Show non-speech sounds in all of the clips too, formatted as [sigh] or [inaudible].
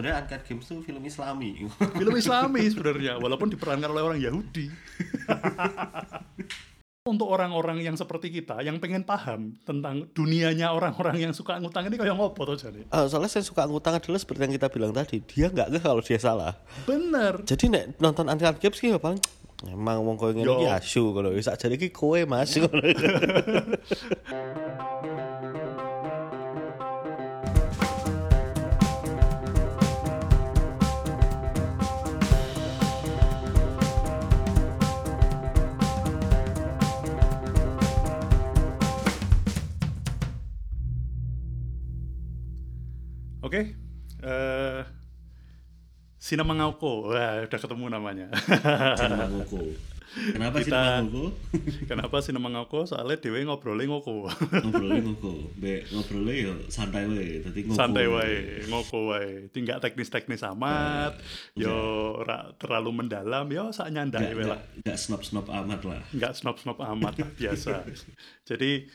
sebenarnya Uncut Games itu film Islami. [laughs] film Islami sebenarnya walaupun diperankan oleh orang Yahudi [laughs] untuk orang-orang yang seperti kita yang pengen paham tentang dunianya orang-orang yang suka ngutang ini kayak ngopo tuh jadi Ah, soalnya saya suka ngutang adalah seperti yang kita bilang tadi, dia nggak ngeh kalau dia salah. bener Jadi nek nonton Uncut Games ya paling emang wong koyo ngene iki asu kalau sak jane iki kowe Mas. [laughs] oke eh Sinema Ngauko wah udah ketemu namanya Cinema Ngoko. Kenapa Kita- Ngoko? kenapa Ngauko soalnya dewe ngobrolnya ngoko Ngobrolnya Ngoko. Be ngobrolnya ya santai wae, dadi Ngoko. santai wae ngoko wae tinggal teknis-teknis amat yo ora terlalu mendalam yo sak nyandai wae lah nggak snob-snob amat lah. nggak snob-snob amat lah, biasa. [laughs] Jadi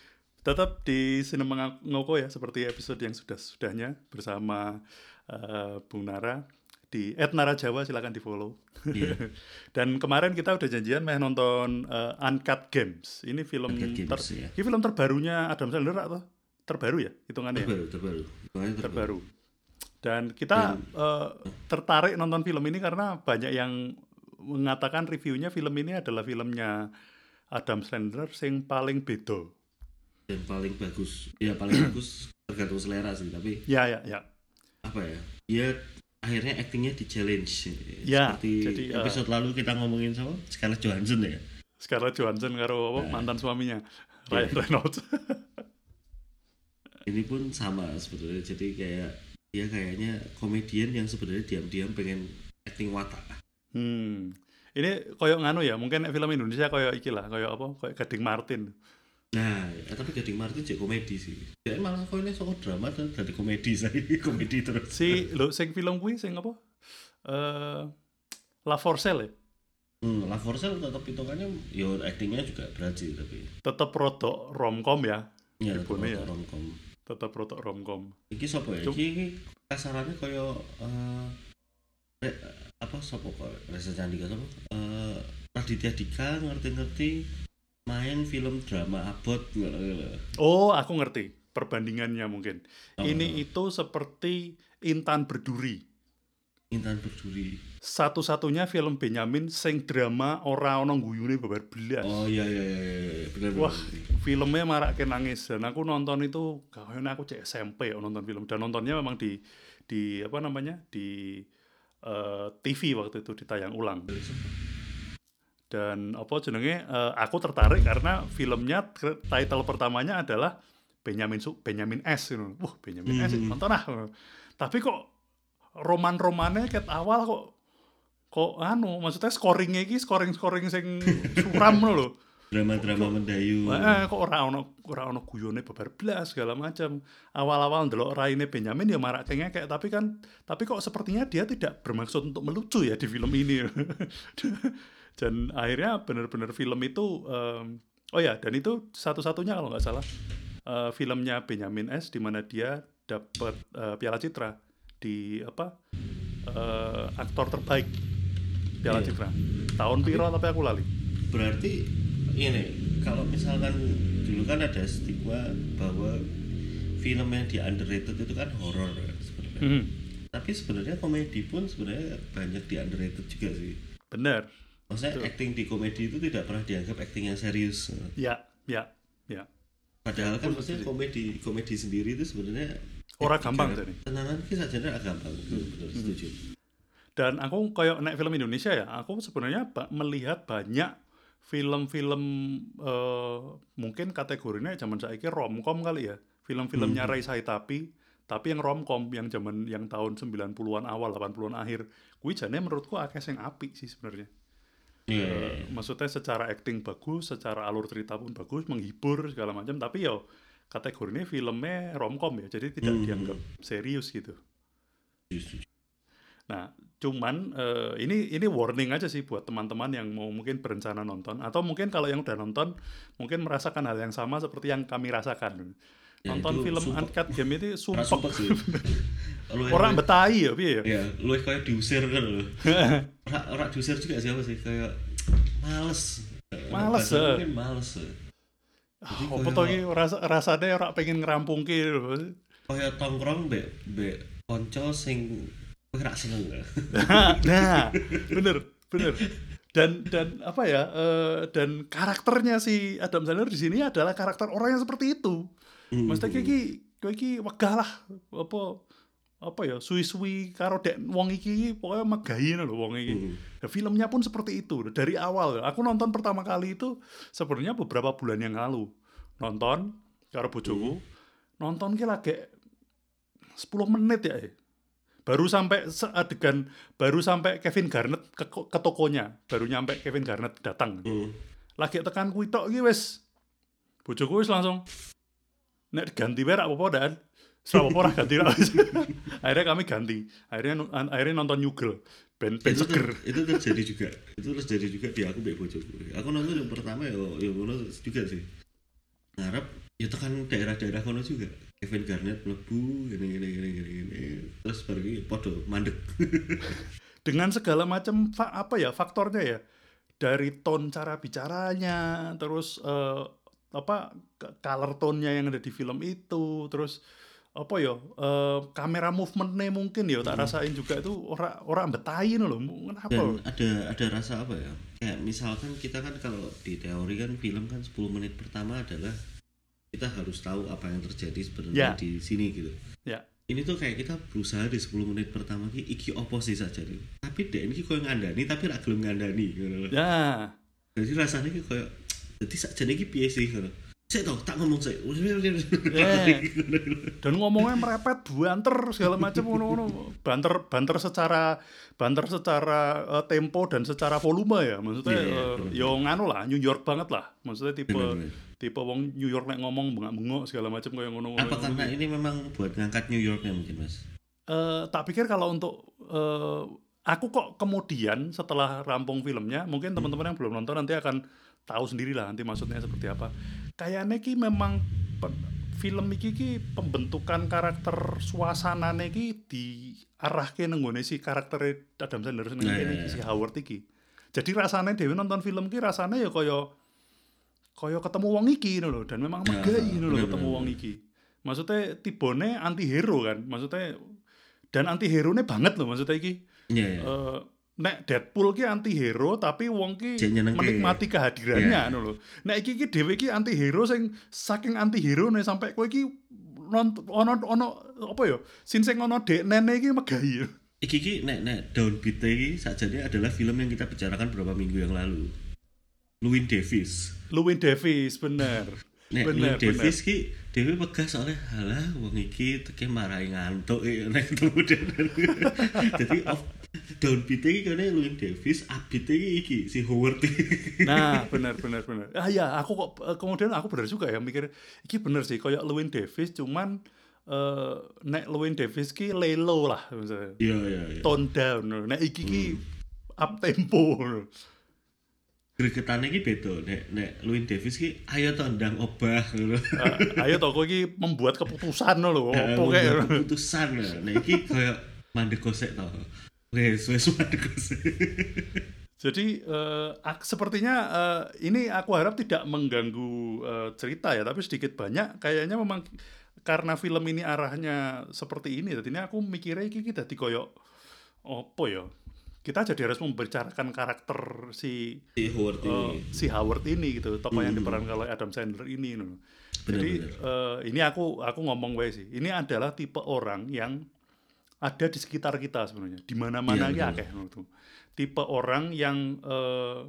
tetap di Sinema Ngoko ya seperti episode yang sudah-sudahnya bersama eh, Bung Nara di Etnara Jawa silakan di follow. Iya. [laughs] Dan kemarin kita udah janjian meh nonton eh, Uncut Games. Ini film Uncut Games, ter- ya. ini film terbarunya Adam Sandler atau terbaru ya hitungannya ya? Terbaru, terbaru. Terbaru. terbaru. Dan kita eh, tertarik nonton film ini karena banyak yang mengatakan reviewnya film ini adalah filmnya Adam Sandler yang paling beda. Dan paling bagus. Ya paling bagus tergantung selera sih, tapi Ya ya ya. apa ya? Dia akhirnya aktingnya di challenge. Ya, Seperti jadi, eh, episode lalu kita ngomongin sama Scarlett Johansson ya. Scarlett Johansson karo apa, mantan suaminya Ryan Reynolds. Ini pun sama sebetulnya. Jadi kayak dia kayaknya komedian yang sebenarnya diam-diam pengen acting watak. hmm. Ini koyok nganu ya, mungkin film Indonesia koyok iki lah, koyok apa? Koyok Gading Martin. Nah, ya, tapi Gading Martin jadi komedi sih. Dia malah kok ini soal drama dan dari komedi saya [laughs] komedi terus. Si lo sing film kuwi sing apa? Eh La Forcelle ya? Hmm, La Forcelle tetap hitungannya, ya actingnya juga berat sih tapi. Tetep rodok romcom ya. Ya, Ibune ya. tetap romcom. Tetep rodok romcom. Iki sapa ya? Cuk. Iki, kasarannya kaya eh re- apa sapa kok Reza Candika sapa? Eh Raditya Dika ngerti-ngerti main film drama abot Oh, aku ngerti perbandingannya mungkin. Oh. Ini itu seperti Intan Berduri. Intan Berduri. Satu-satunya film Benyamin sing drama ora ono guyune babar belas. Oh iya iya iya, iya. benar Wah, filmnya marake nangis dan aku nonton itu kayaknya aku cek SMP ya nonton film dan nontonnya memang di di apa namanya di eh, TV waktu itu ditayang ulang dan apa jenenge eh, aku tertarik karena filmnya title pertamanya adalah Benyamin Su Benyamin S gitu. Wah, Benyamin S Hmm. nonton ah. Tapi kok roman-romannya ket awal kok kok anu maksudnya scoringnya iki scoring-scoring sing [laughs] suram lho. Drama-drama mendayu. Eh, kok ora ono ora ono guyone babar blas segala macam. Awal-awal ndelok raine Benyamin ya marak kayak tapi kan tapi kok sepertinya dia tidak bermaksud untuk melucu ya di film ini. [laughs] dan akhirnya benar-benar film itu em, oh ya dan itu satu-satunya kalau nggak salah eh, filmnya Benyamin S di mana dia dapat eh, Piala Citra di apa eh, aktor terbaik Piala Iya. Citra. Tahun piro tapi aku lali. Berarti ini kalau misalkan dulu kan ada stigma bahwa film yang di underrated itu kan horor ya, sebenarnya. Mhm. Tapi sebenarnya komedi pun sebenarnya banyak di underrated juga sih. Bener. Maksudnya acting di komedi itu tidak pernah dianggap acting yang serius. Ya, ya, ya. Padahal kan maksudnya komedi komedi sendiri itu sebenarnya Ora gampang jadi. Tenangan kita saja agak gampang. Benar setuju. Dan aku kayak naik film Indonesia ya, aku sebenarnya ba- melihat banyak film-film eh, mungkin kategorinya zaman saiki romcom kali ya. Film-filmnya Rai Saitapi, tapi yang romcom yang zaman yang tahun 90-an awal 80-an akhir. Kuwi jane menurutku akeh sing apik sih sebenarnya. Iya. Eh, maksudnya secara acting bagus, secara alur cerita pun bagus, menghibur segala macam, tapi yo kategorinya filmnya romcom ya, jadi tidak Hmm. dianggap serius gitu. Setuju. Nah, cuman eh, ini ini warning aja sih buat teman-teman yang mau mungkin berencana nonton atau mungkin kalau yang udah nonton mungkin merasakan hal yang sama seperti yang kami rasakan. Ya, nonton film sumpek. Uncut Game itu sumpah. sumpek sih. [laughs] orang betahi ya piye ya ya luwih kayak diusir kan lho [laughs] ora ora diusir juga siapa sih kayak males Males, mungkin males. Ah, Jadi apa iki rasa rasane ora pengen ngerampungke lho. kayak tongkrong mbek mbek konco sing kowe ra seneng [laughs] nah, bener, bener. Dan dan apa ya? eh, dan karakternya si Adam Sandler di sini adalah karakter orang yang seperti itu. Hmm. Maksudnya kayak iki, kayak iki wegah lah apa apa ya suwi-suwi karo dek wong iki pokoknya megahi lho wong iki. Hmm. Nah, filmnya pun seperti itu dari awal. Aku nonton pertama kali itu sebenarnya beberapa bulan yang lalu. Nonton karo bojoku. Nonton ki lagi 10 menit ya. eh. Baru sampai adegan baru sampai Kevin Garnett ke, ke tokonya, baru nyampe Kevin Garnett datang. Hmm. Lagi tekan kuwi tok iki wis. Bojoku wis langsung nek ganti wae ra apa-apa dan Setelah apa ganti. [laughs] Akhirnya kami ganti. Akhirnya akhirnya nonton New Girl. Ben ben itu, seger. ter- itu terjadi juga itu terjadi juga di aku bojoku aku nonton yang pertama ya ya juga sih ngarep ya tekan daerah-daerah kono juga Kevin Garnett mlebu gini gini gini gini gini terus baru ini podo mandek [laughs] dengan segala macam fa- apa ya faktornya ya dari tone cara bicaranya terus eh, apa color tone-nya yang ada di film itu terus apa ya eh, kamera movementnya mungkin ya tak rasain juga itu orang orang betahin loh kenapa? Dan ada ada rasa apa ya? Kayak misalkan kita kan kalau di teori kan film kan 10 menit pertama adalah kita harus tahu apa yang terjadi Ya. sebenarnya di sini gitu. Ya. Ini tuh kayak kita berusaha di 10 menit pertama ki iki opo sih saja nih? Tapi dek ini koyo ngandani tapi ra gelem ngandani ngono lho. ya. Jadi rasanya ki koyo jadi sakjane iki piye sih ngono saya tau tak ngomong saya. Dan ngomongnya merepet banter segala macam ngono-ngono banter banter secara banter secara eh, tempo dan secara volume ya. Maksudnya Iya, iya, eh, betul. yo nganu lah New York banget lah. Maksudnya tipe Bener, bener. tipe wong New York nek ngomong bengak-bengok segala macam kayak ngono-ngono apa karena ini memang buat ngangkat New Yorknya mungkin mas? Eh, tak pikir kalau untuk eh, aku kok kemudian setelah rampung filmnya mungkin teman-teman yang belum nonton nanti akan tahu sendiri lah nanti maksudnya seperti apa kayaknya ki memang film iki ki pembentukan karakter suasana ki diarahke nenggone si karakter Adam Sandler seneng Nah, ini iya, si Howard iki. Jadi rasanya Dewi nonton film ki rasanya ya kaya kaya ketemu wong iki ngono lho dan memang megai ngono lho bener, ketemu bener, wong iki. Maksudnya tibone anti hero kan maksudnya dan anti hero banget loh maksudnya iki. Iya ya Eh, nek Deadpool ki anti hero tapi wong ki menikmati kehadirannya Iya. ngono lho. Nek iki ki dhewe ki anti hero sing saking anti hero nih sampai kowe nont ono ono apa ya sin sing ono dek nene iki megahi. Iki ki nek nek Downbeat iki sakjane adalah film yang kita bicarakan beberapa minggu yang lalu. Louis Davis. Louis Davis bener. Nek bener Louis Davis ki Dewi pegah soalnya halah wong iki teke marahi ngantuk eh, [laughs] nek ketemu dan [laughs] jadi off downbeat iki kene Louis Davis upbeat iki iki si Howard. [laughs] Nah, benar benar benar. Ah ya, aku kok eh, kemudian aku benar juga ya mikir iki bener sih kayak Lewin Davis cuman eh nek Lewin Davis ki lay low lah misalnya. Iya iya iya. Tone down. Nek iki ki up tempo. Gregetane iki beda nek nek Louis Davis ki ayo to ndang obah ngono. Eh, ayo to kowe iki membuat keputusan lho. Eh, [laughs] Opo kayak keputusan. Nek iki koyo mandek gosek to. Jadi ak- sepertinya eh, ini aku harap tidak mengganggu eh, cerita ya, tapi sedikit banyak kayaknya memang karena film ini arahnya seperti ini, jadi ini aku mikirnya iki kita dikoyok opo ya? Kita jadi harus membicarakan karakter si Si Howard eh, ini. si Howard ini gitu, tokoh yang Hmm. diperankan oleh Adam Sandler ini. no. Bener, Jadi eh, ini aku aku ngomong wae sih. Ini adalah tipe orang yang ada di sekitar kita sebenarnya. Di mana-mana Iya, ya betul. akeh ngono tuh. Tipe orang yang eh,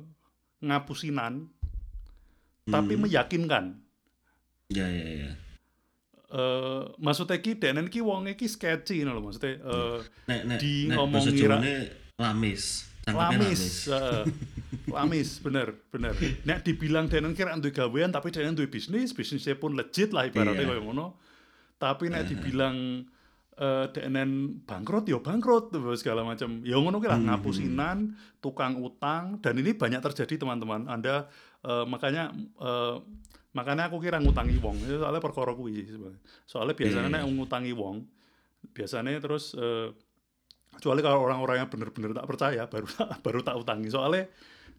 ngapusinan tapi Hmm. meyakinkan. Ya ya ya. Eh maksudnya ki denen ki wong iki sketchy lho maksudnya eh, Nek nek Di nek ngomong ngira- lamis. Cangkepnya lamis, eh, lamis bener bener. Nek dibilang denen kira duwe gawean tapi denen duwe bisnis, bisnisnya pun legit lah ibaratnya Iya. kayak ngono. Tapi nek dibilang eh denen bangkrut ya bangkrut segala macam. Ya ngono ki lah Hmm. ngapusinan, tukang utang dan ini banyak terjadi teman-teman. Anda eh, makanya eh, makanya aku kira ngutangi wong. Soalnya perkara kuwi. Soalnya biasanya nek iya. ngutangi wong biasanya terus eh, kecuali kalau orang-orang yang bener-bener tak percaya baru [laughs] baru tak utangi soalnya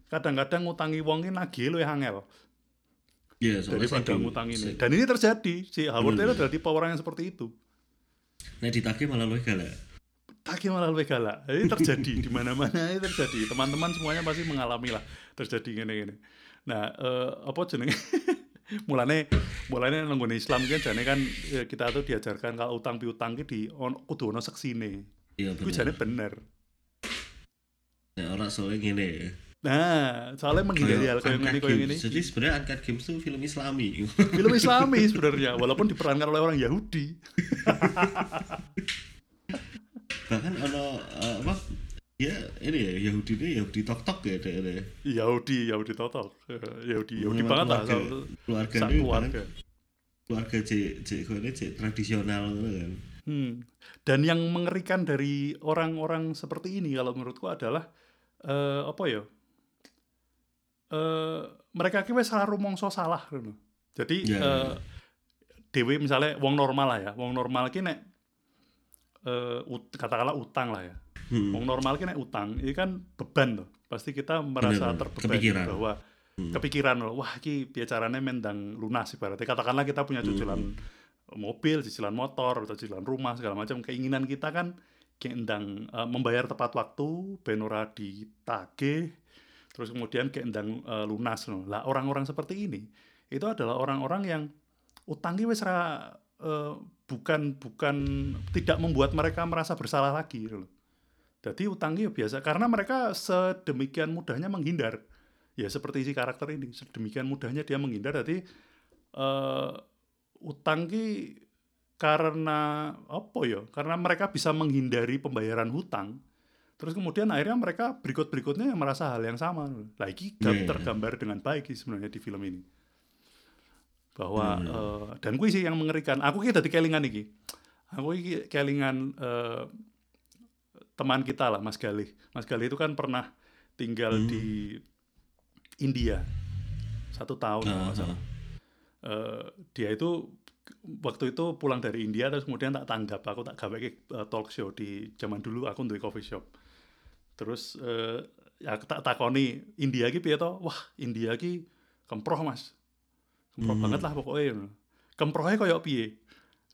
kadang-kadang ngutangi wong ini nagih lo yang angel soalnya daripada saking- ngutang ini dan ini terjadi si Howard itu bener. adalah tipe orang yang seperti itu Nek ditagih malah luwih galak. Taki malah lebih galak. Ini terjadi di mana-mana ini terjadi. Teman-teman semuanya pasti mengalami lah terjadi gini-gini. Nah, eh, apa jenenge? [laughs] mulane mulane nenggone Islam kan jane kan eh, kita tuh diajarkan kalau utang piutang ki di on, kudu ono seksine. Iya Iku bener. jane bener. Nek ora soalnya ngene. Nah, soalnya menghindari hal kayak gini kayak gini. Jadi sebenarnya Uncut Games itu film Islami. [laughs] Film Islami sebenarnya, walaupun diperankan oleh orang Yahudi. [laughs] Bahkan ono eh, apa? Ya ini ya Yahudi ini Yahudi tok tok ya deh. deh. Yahudi, Yahudi total. Eh, Yahudi, Yahudi Memang banget lah. keluarga, keluarga ini keluarga. bahkan keluarga cek cek ini cek tradisional gitu kan. Hmm. Dan yang mengerikan dari orang-orang seperti ini kalau menurutku adalah eh, apa ya? Eh, mereka ki wis salah rumangsa salah ngono. Jadi Ya, ya, eh, ya. dewe misalnya wong normal lah ya, wong normal ki nek eh, ut- katakanlah utang lah ya. Hmm. Wong normal ki nek utang, ini kan beban tuh. Pasti kita merasa terbebani kepikiran. bahwa Hmm. kepikiran loh, wah ki bicaranya mendang lunas ibaratnya. Katakanlah kita punya cicilan mobil, cicilan motor, atau cicilan rumah segala macam. Keinginan kita kan kayak endang eh, membayar tepat waktu, ben ora ditagih, terus kemudian kayak endang eh, lunas loh. Lah orang-orang seperti ini itu adalah orang-orang yang wis ra eh, bukan bukan tidak membuat mereka merasa bersalah lagi gitu loh. Jadi utangi ya biasa karena mereka sedemikian mudahnya menghindar. Ya seperti si karakter ini, sedemikian mudahnya dia menghindar. Jadi ki karena apa ya? Karena mereka bisa menghindari pembayaran hutang. Terus kemudian akhirnya mereka berikut-berikutnya yang merasa hal yang sama. Lah iki gam- Iya, iya. tergambar dengan baik sih sebenarnya di film ini. Bahwa Hmm. eh, dan kuwi sih yang mengerikan. Aku ki dadi kelingan iki. Aku iki kelingan eh, teman kita lah Mas Galih. Mas Galih itu kan pernah tinggal Hmm. di India satu tahun nggak Ah, salah. Eh, dia itu waktu itu pulang dari India terus kemudian tak tanggap aku tak gawe eh, talk show di zaman dulu aku duwe coffee shop terus eh, ya tak takoni India ki piye to? Wah India ki kemproh mas. Kemproh Hmm. banget lah pokoknya kemprohnya koyo piye?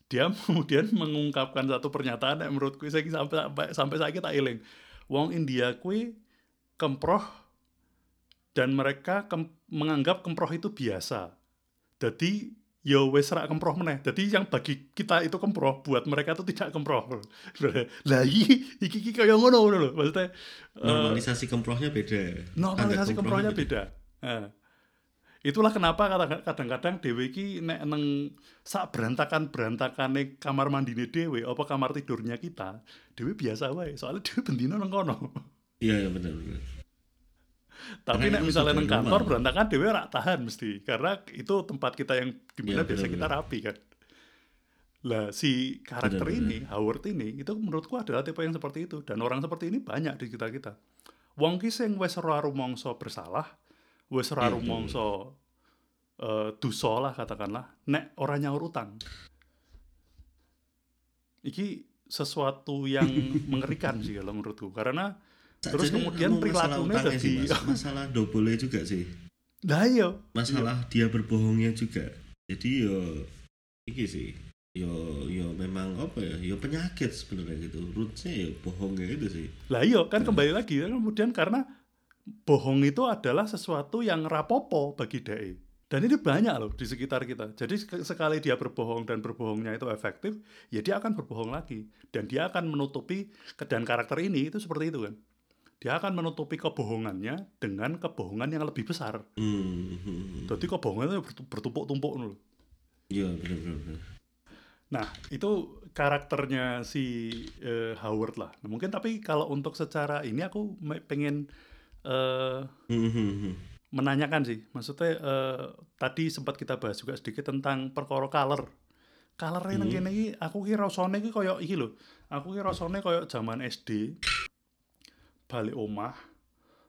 Dia [laughs] kemudian mengungkapkan satu pernyataan yang menurutku saya sampai sampai sampai saya tak eling. Wong India kui kemproh dan mereka kem- menganggap kemproh itu biasa. Jadi ya wes rak kemproh meneh. Jadi yang bagi kita itu kemproh, buat mereka itu tidak kemproh. [laughs] Lah iki iki iki kaya ngono ngono lho. Maksudnya eh, Normalisasi kemprohnya beda. normalisasi Standar kemprohnya beda. Nah, itulah kenapa kadang- kadang-kadang dhewe iki nek neng sak berantakan-berantakane kamar mandine dhewe apa kamar tidurnya kita, dhewe biasa wae. Soalnya dhewe bendino nang kono. Iya, iya benar benar. Tapi Karena nek misalnya nang kantor normal. berantakan dhewe ora tahan mesti karena itu tempat kita yang di mana Iya, biasa kita rapi kan. Lah si karakter Benar-benar. ini Howard ini itu menurutku adalah tipe yang seperti itu dan orang seperti ini banyak di sekitar kita. Wong ki sing wis ora rumangsa bersalah, wis ora Iya, betul. rumangsa eh dosa lah katakanlah, nek ora nyaur utang. Iki sesuatu yang mengerikan sih kalau menurutku karena Terus kemudian perilakunya jadi- Mas. masalah double juga sih. Lah iya, Masalah dia berbohongnya juga. Jadi yo iki sih. Yo yo memang apa ya? Yo penyakit sebenarnya gitu. Rootsnya yo bohongnya itu sih. Lah iya kan kembali lagi kan kemudian karena bohong itu adalah sesuatu yang rapopo bagi DE. Dan ini banyak loh di sekitar kita. Jadi sek- sekali dia berbohong dan berbohongnya itu efektif, ya dia akan berbohong lagi dan dia akan menutupi dan karakter ini itu seperti itu kan. Dia akan menutupi kebohongannya dengan kebohongan yang lebih besar. Hmm. Jadi kebohongannya bertu- bertumpuk-tumpuk loh. Iya benar benar. benar. Nah, itu karakternya si eh, Howard lah. Nah, mungkin tapi kalau untuk secara ini aku pengen eh, Hmm, menanyakan sih. Maksudnya eh, tadi sempat kita bahas juga sedikit tentang perkara color. Colornya nang Hmm. kene iki aku ki rasane ki koyo iki lho. Aku ki rasane koyo zaman SD balik omah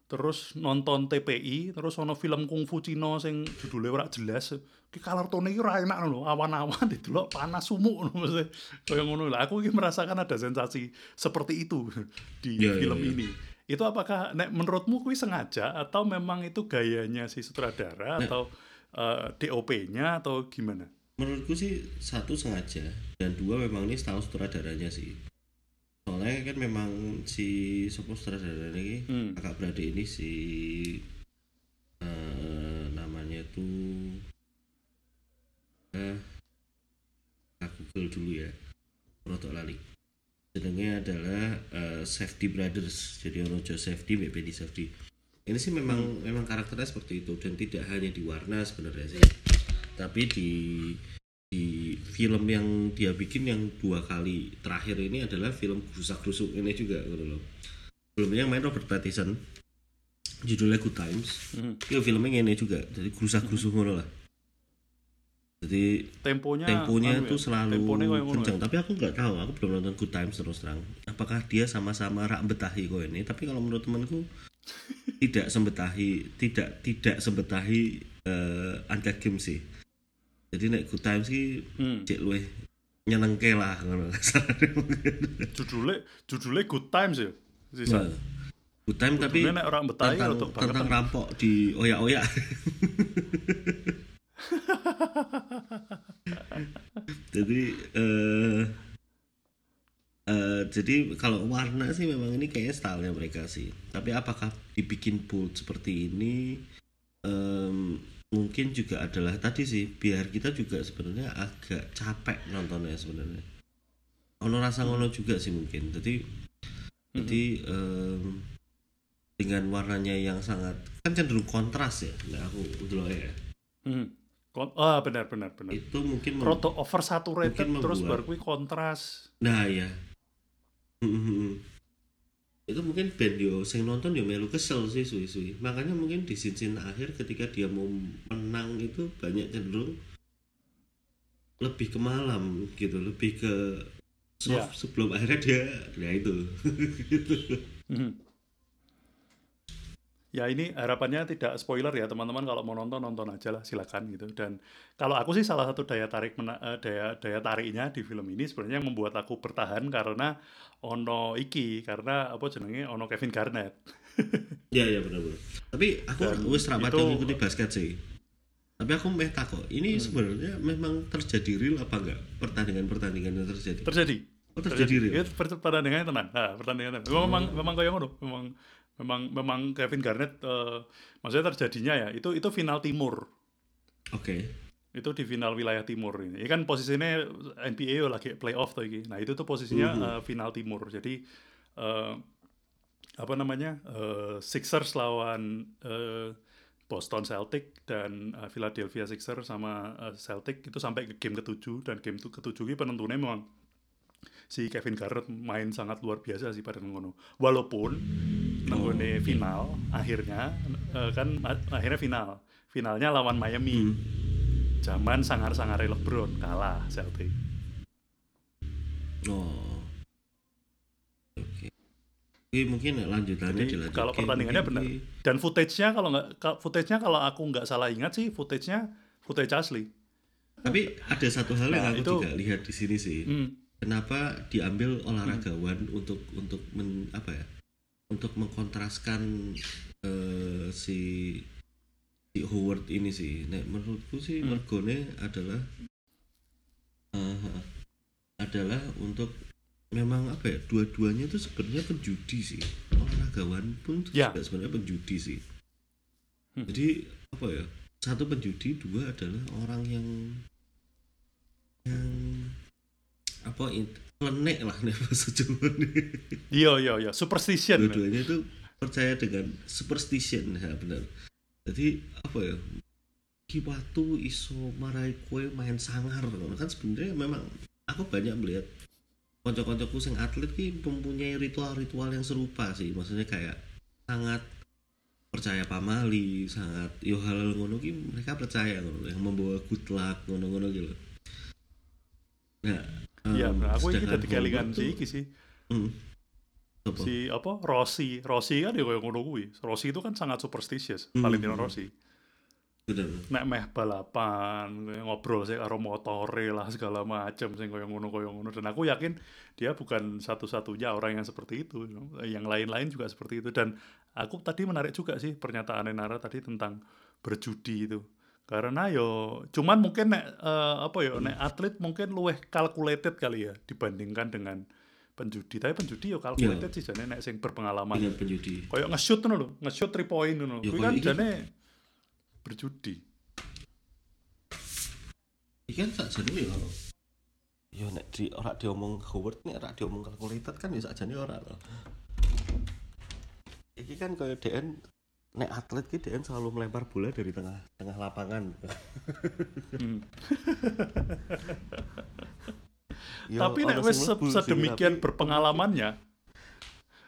terus nonton TPI terus ono film kungfu Cina sing judulnya ora jelas. Ki kartone iki ora enak lho awan-awan [laughs] didelok panas sumuk mesti kaya ngono lah aku iki merasakan ada sensasi seperti itu [laughs] di iya, film iya. ini. Itu apakah nek menurutmu kuwi sengaja atau memang itu gayanya si Nah. sutradara atau eh, DOP-nya atau gimana? Menurutku sih satu sengaja dan dua memang ini tahu sutradaranya sih soalnya kan memang si sopo sutradara ini Hmm. kakak beradik ini si eh, namanya tuh eh aku google dulu ya rotok lali. Jenengnya adalah eh, Safety Brothers. Jadi ono Jo Safety BPD Safety. Ini sih memang memang karakternya seperti itu dan tidak hanya di warna sebenarnya sih. Tapi di di film yang dia bikin yang dua kali terakhir ini adalah film rusak rusuk ini juga gitu loh. Sebelumnya yang main Robert Pattinson. Judulnya Good Times. Hmm. itu filmnya ini juga. Jadi gerusak gerusuk ngono lah. Jadi temponya temponya anu itu ya, selalu kencang ya. tapi aku nggak tahu aku belum nonton Good Times terus terang. Apakah dia sama-sama rak betahi kok ini? Tapi kalau menurut temanku [laughs] tidak sembetahi tidak tidak sembetahi uh, Uncut Game sih jadi nek Good Times sih Hmm. cek luwe nyenengke lah ngono [laughs] judulnya judulnya Good Times ya sisa Nah, Good Time tapi nek orang Betawi tentang, banget. tentang rampok di oyak-oyak [laughs] jadi eh eh, jadi kalau warna sih memang ini kayaknya stylenya mereka sih tapi apakah dibikin bold seperti ini em, mungkin juga adalah tadi sih biar kita juga sebenarnya agak capek nontonnya sebenarnya ono rasa ngono juga sih mungkin jadi jadi em, dengan warnanya yang sangat kan cenderung kontras ya nah aku dulu ya Hmm. Kon- ah benar benar benar itu mungkin mem- roto oversaturated mungkin terus membuat- kuwi kontras Nah ya. Mhm. Itu mungkin band yo sing nonton yo melu kesel sih suwi-suwi. Makanya mungkin di scene akhir ketika dia mau menang itu banyak cenderung lebih ke malam gitu, lebih ke soft sebelum akhirnya dia ya itu. Mhm. [laughs] Ya ini harapannya tidak spoiler ya teman-teman kalau mau nonton nonton aja lah silakan gitu dan kalau aku sih salah satu daya tarik mena- eh, daya daya tariknya di film ini sebenarnya yang membuat aku bertahan karena ono iki karena apa jenenge ono Kevin Garnett [laughs] ya ya benar-benar. Tapi aku Dan wis rapat itu- ngikuti basket sih. Tapi aku meh takut, ini sebenarnya memang terjadi real apa enggak pertandingan-pertandingan yang terjadi? terjadi Oh, terjadi real. Itu per- pertandingannya tenang. Nah, pertandingannya tenang. Memang memang kayak ngono. Memang memang memang Kevin Garnett eh, maksudnya terjadinya ya itu itu final timur. Oke. Itu di final wilayah timur ini. Ini kan posisinya NBA yo lagi playoff tuh iki. Nah, itu tuh posisinya eh, final timur. Jadi eh, apa namanya? eh, Sixers lawan eh, Boston Celtic dan eh, Philadelphia Sixers sama eh, Celtic itu sampai ke game ketujuh dan game tu- ketujuh ini penentunya memang si Kevin Garnett main sangat luar biasa sih pada ngono. Walaupun nenggone final akhirnya eh, kan akhirnya final. Finalnya lawan Miami. Hmm. Zaman sangar-sangar LeBron kalah Celtic. Oh. Oke. Ini mungkin lanjutannya Jadi kalau pertandingannya Mungkin benar. Dan footage-nya kalau nggak footage-nya kalau aku nggak salah ingat sih footage-nya footage asli. Tapi ada satu hal yang Nah, aku itu- juga lihat di sini sih. Hmm. Kenapa diambil olahragawan untuk untuk men, apa ya? Untuk mengkontraskan eh, si si Howard ini sih. Nek menurutku sih Hmm. mergone adalah eh, adalah untuk memang apa ya dua-duanya itu sebenarnya penjudi sih olahragawan pun Ya. juga sebenarnya penjudi sih Hmm. jadi apa ya satu penjudi dua adalah orang yang yang apa klenek lah nih bahasa Jawa nih. Iya iya iya. Superstition. dua-duanya itu percaya dengan superstition ya benar. Jadi apa ya ki watu iso marai kue main sangar. Kan sebenarnya memang aku banyak melihat konco-koncoku sing atlet ki mempunyai ritual-ritual yang serupa sih. Maksudnya kayak sangat percaya pamali sangat yo hal ngono ki mereka percaya ngono yang membawa good luck ngono-ngono gitu. Nah Iya, nah, aku ini tadi kelingan sih iki sih. Hmm. Apa? si apa? Rossi. Rossi kan ya kayak ngono kuwi. Rossi itu kan sangat superstitious Hmm. Valentino Rossi. Bener nek meh balapan ngobrol sih karo motore lah segala macam sing koyo ngono koyo ngono. Dan aku yakin dia bukan satu-satunya orang yang seperti itu. Yang lain-lain juga seperti itu. Dan aku tadi menarik juga sih pernyataan Nara tadi tentang berjudi itu karena yo cuman mungkin nek eh, apa ya nek atlet mungkin luweh calculated kali ya dibandingkan dengan penjudi. Tapi penjudi yo calculated sih jane nek sing berpengalaman. Dengan penjudi. Kayak nge-shoot ngono lho, nge-shoot 3 point ngono. Ya, Kuwi kan jane berjudi. Iki kan sak jane ya yo nek di ora diomong Howard nek ora diomong calculated kan ya sak jane ora loh iki kan kaya DN nek atlet ki DN selalu melempar bola dari tengah tengah lapangan. Hmm. Yo, tapi nek wis se- sedemikian tapi- berpengalamannya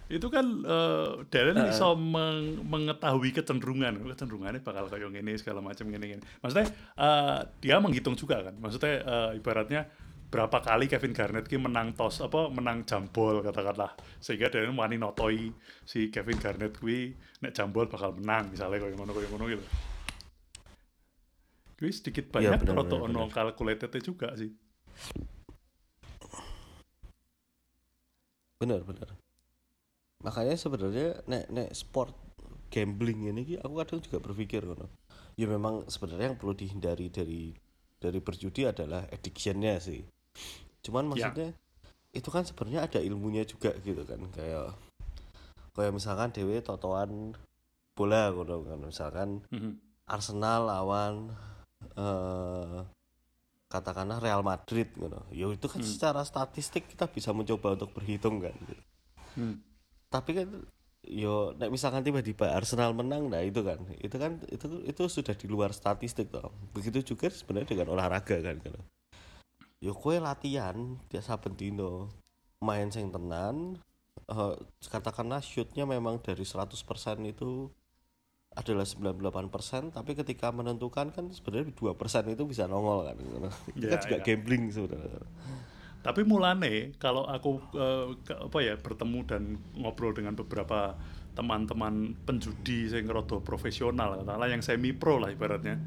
itu kan eh Darren bisa meng- mengetahui kecenderungan. Kecenderungannya bakal kayak gini segala macam gini gini maksudnya eh, dia menghitung juga kan? Maksudnya eh, ibaratnya berapa kali Kevin Garnett ki menang tos apa menang jambol katakanlah. Sehingga Darren wani notoi si Kevin Garnett kuwi nek jambol bakal menang misalnya kayak ngono kayak ngono gitu. Kuwi sedikit Iya, banyak benar, roto benar, ono calculated juga sih. Bener bener makanya sebenarnya nek nek sport gambling ini ki aku kadang juga berpikir ngono. Ya memang sebenarnya yang perlu dihindari dari dari berjudi adalah addictionnya sih cuman Ya. maksudnya itu kan sebenarnya ada ilmunya juga gitu kan kayak kayak misalkan dewe totoan bola ngono kan misalkan Mhm. Arsenal lawan eh katakanlah Real Madrid gitu. Ya itu kan Hmm. secara statistik kita bisa mencoba untuk berhitung kan. gitu. Hmm. Tapi kan yo nek misalkan tiba-tiba Arsenal menang nah itu kan itu kan itu itu sudah di luar statistik toh. Begitu juga sebenarnya dengan olahraga kan gitu. Yo kue latihan dia saben dino main sing tenan eh, katakanlah shootnya memang dari 100% itu adalah 98% tapi ketika menentukan kan sebenarnya 2% itu bisa nongol kan itu Ya, kan juga ya. gambling sebenarnya Tapi mulane kalau aku ke- apa ya bertemu dan ngobrol dengan beberapa teman-teman penjudi yang rada profesional katakanlah yang semi pro lah ibaratnya.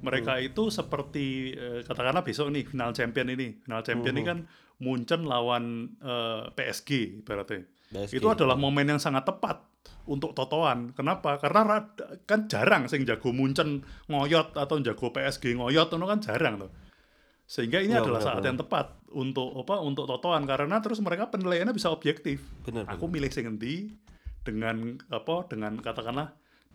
Mereka itu seperti eh, katakanlah besok nih final champion ini. Final champion ini Mhm. kan Munchen lawan eh, PSG ibaratnya. PSG. Itu adalah momen yang sangat tepat untuk totoan. Kenapa? Karena kan jarang sing jago Munchen ngoyot atau jago PSG ngoyot itu kan jarang tuh. Sehingga ini Iya, adalah benar, saat benar. yang tepat untuk apa? Untuk totoan karena terus mereka penilaiannya bisa objektif. bener Aku bener. milih sing endi dengan apa? Dengan katakanlah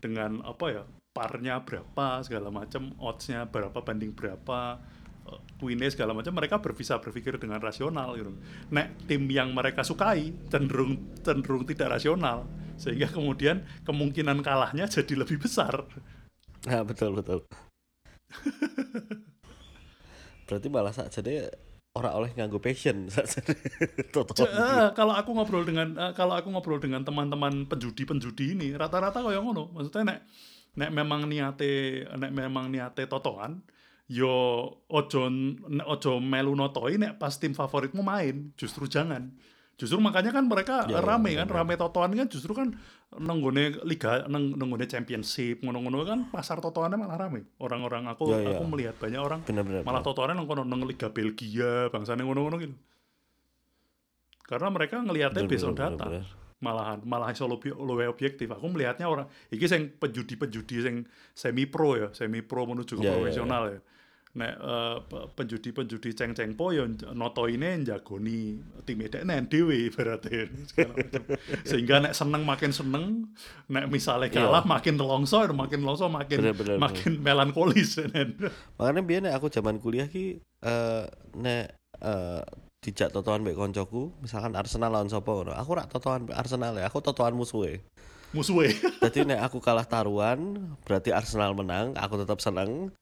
dengan apa ya? Parnya berapa segala macam, oddsnya berapa banding berapa, eh, winnya segala macam mereka bisa berpikir dengan rasional gitu. Nek tim yang mereka sukai cenderung cenderung tidak rasional sehingga kemudian kemungkinan kalahnya jadi lebih besar. nah betul betul [laughs] berarti malah saja deh orang oleh nganggo passion. [laughs] Eh, kalau aku ngobrol dengan eh, kalau aku ngobrol dengan teman-teman penjudi-penjudi ini rata-rata kayak ngono. Maksudnya nek nek memang niate nek memang niate totoan yo ojo ojo melu notoi nek pas tim favoritmu main justru jangan justru makanya kan mereka Ya, ya, rame ya, kan ya. rame totoan kan justru kan nenggone liga neng, nenggone championship ngono-ngono kan pasar totoannya malah rame. Orang-orang aku Ya, ya. aku melihat banyak orang bener-bener malah totoannya nang kono nang liga Belgia bangsane ngono-ngono gitu. Karena mereka ngelihatnya based on data malahan malah iso lebih luwih objektif. Aku melihatnya orang iki sing penjudi-penjudi sing semi pro ya semi pro menuju ke Ya, ya, profesional ya nek eh, pe- penjudi-penjudi ceng-ceng po ya noto ini jagoni tim edekne dhewe berarti [laughs] sehingga nek seneng makin seneng nek misalnya Iya. kalah makin nelongso ya makin nelongso makin Bener, bener, makin melankolis [laughs] makanya biar nek aku zaman kuliah ki eh nek eh dijak totoan mbek koncoku misalkan Arsenal lawan sapa ngono. Aku rak totoan Arsenal ya aku totoan musuhe. Musuhnya Jadi nek aku kalah taruhan, berarti Arsenal menang, aku tetap seneng.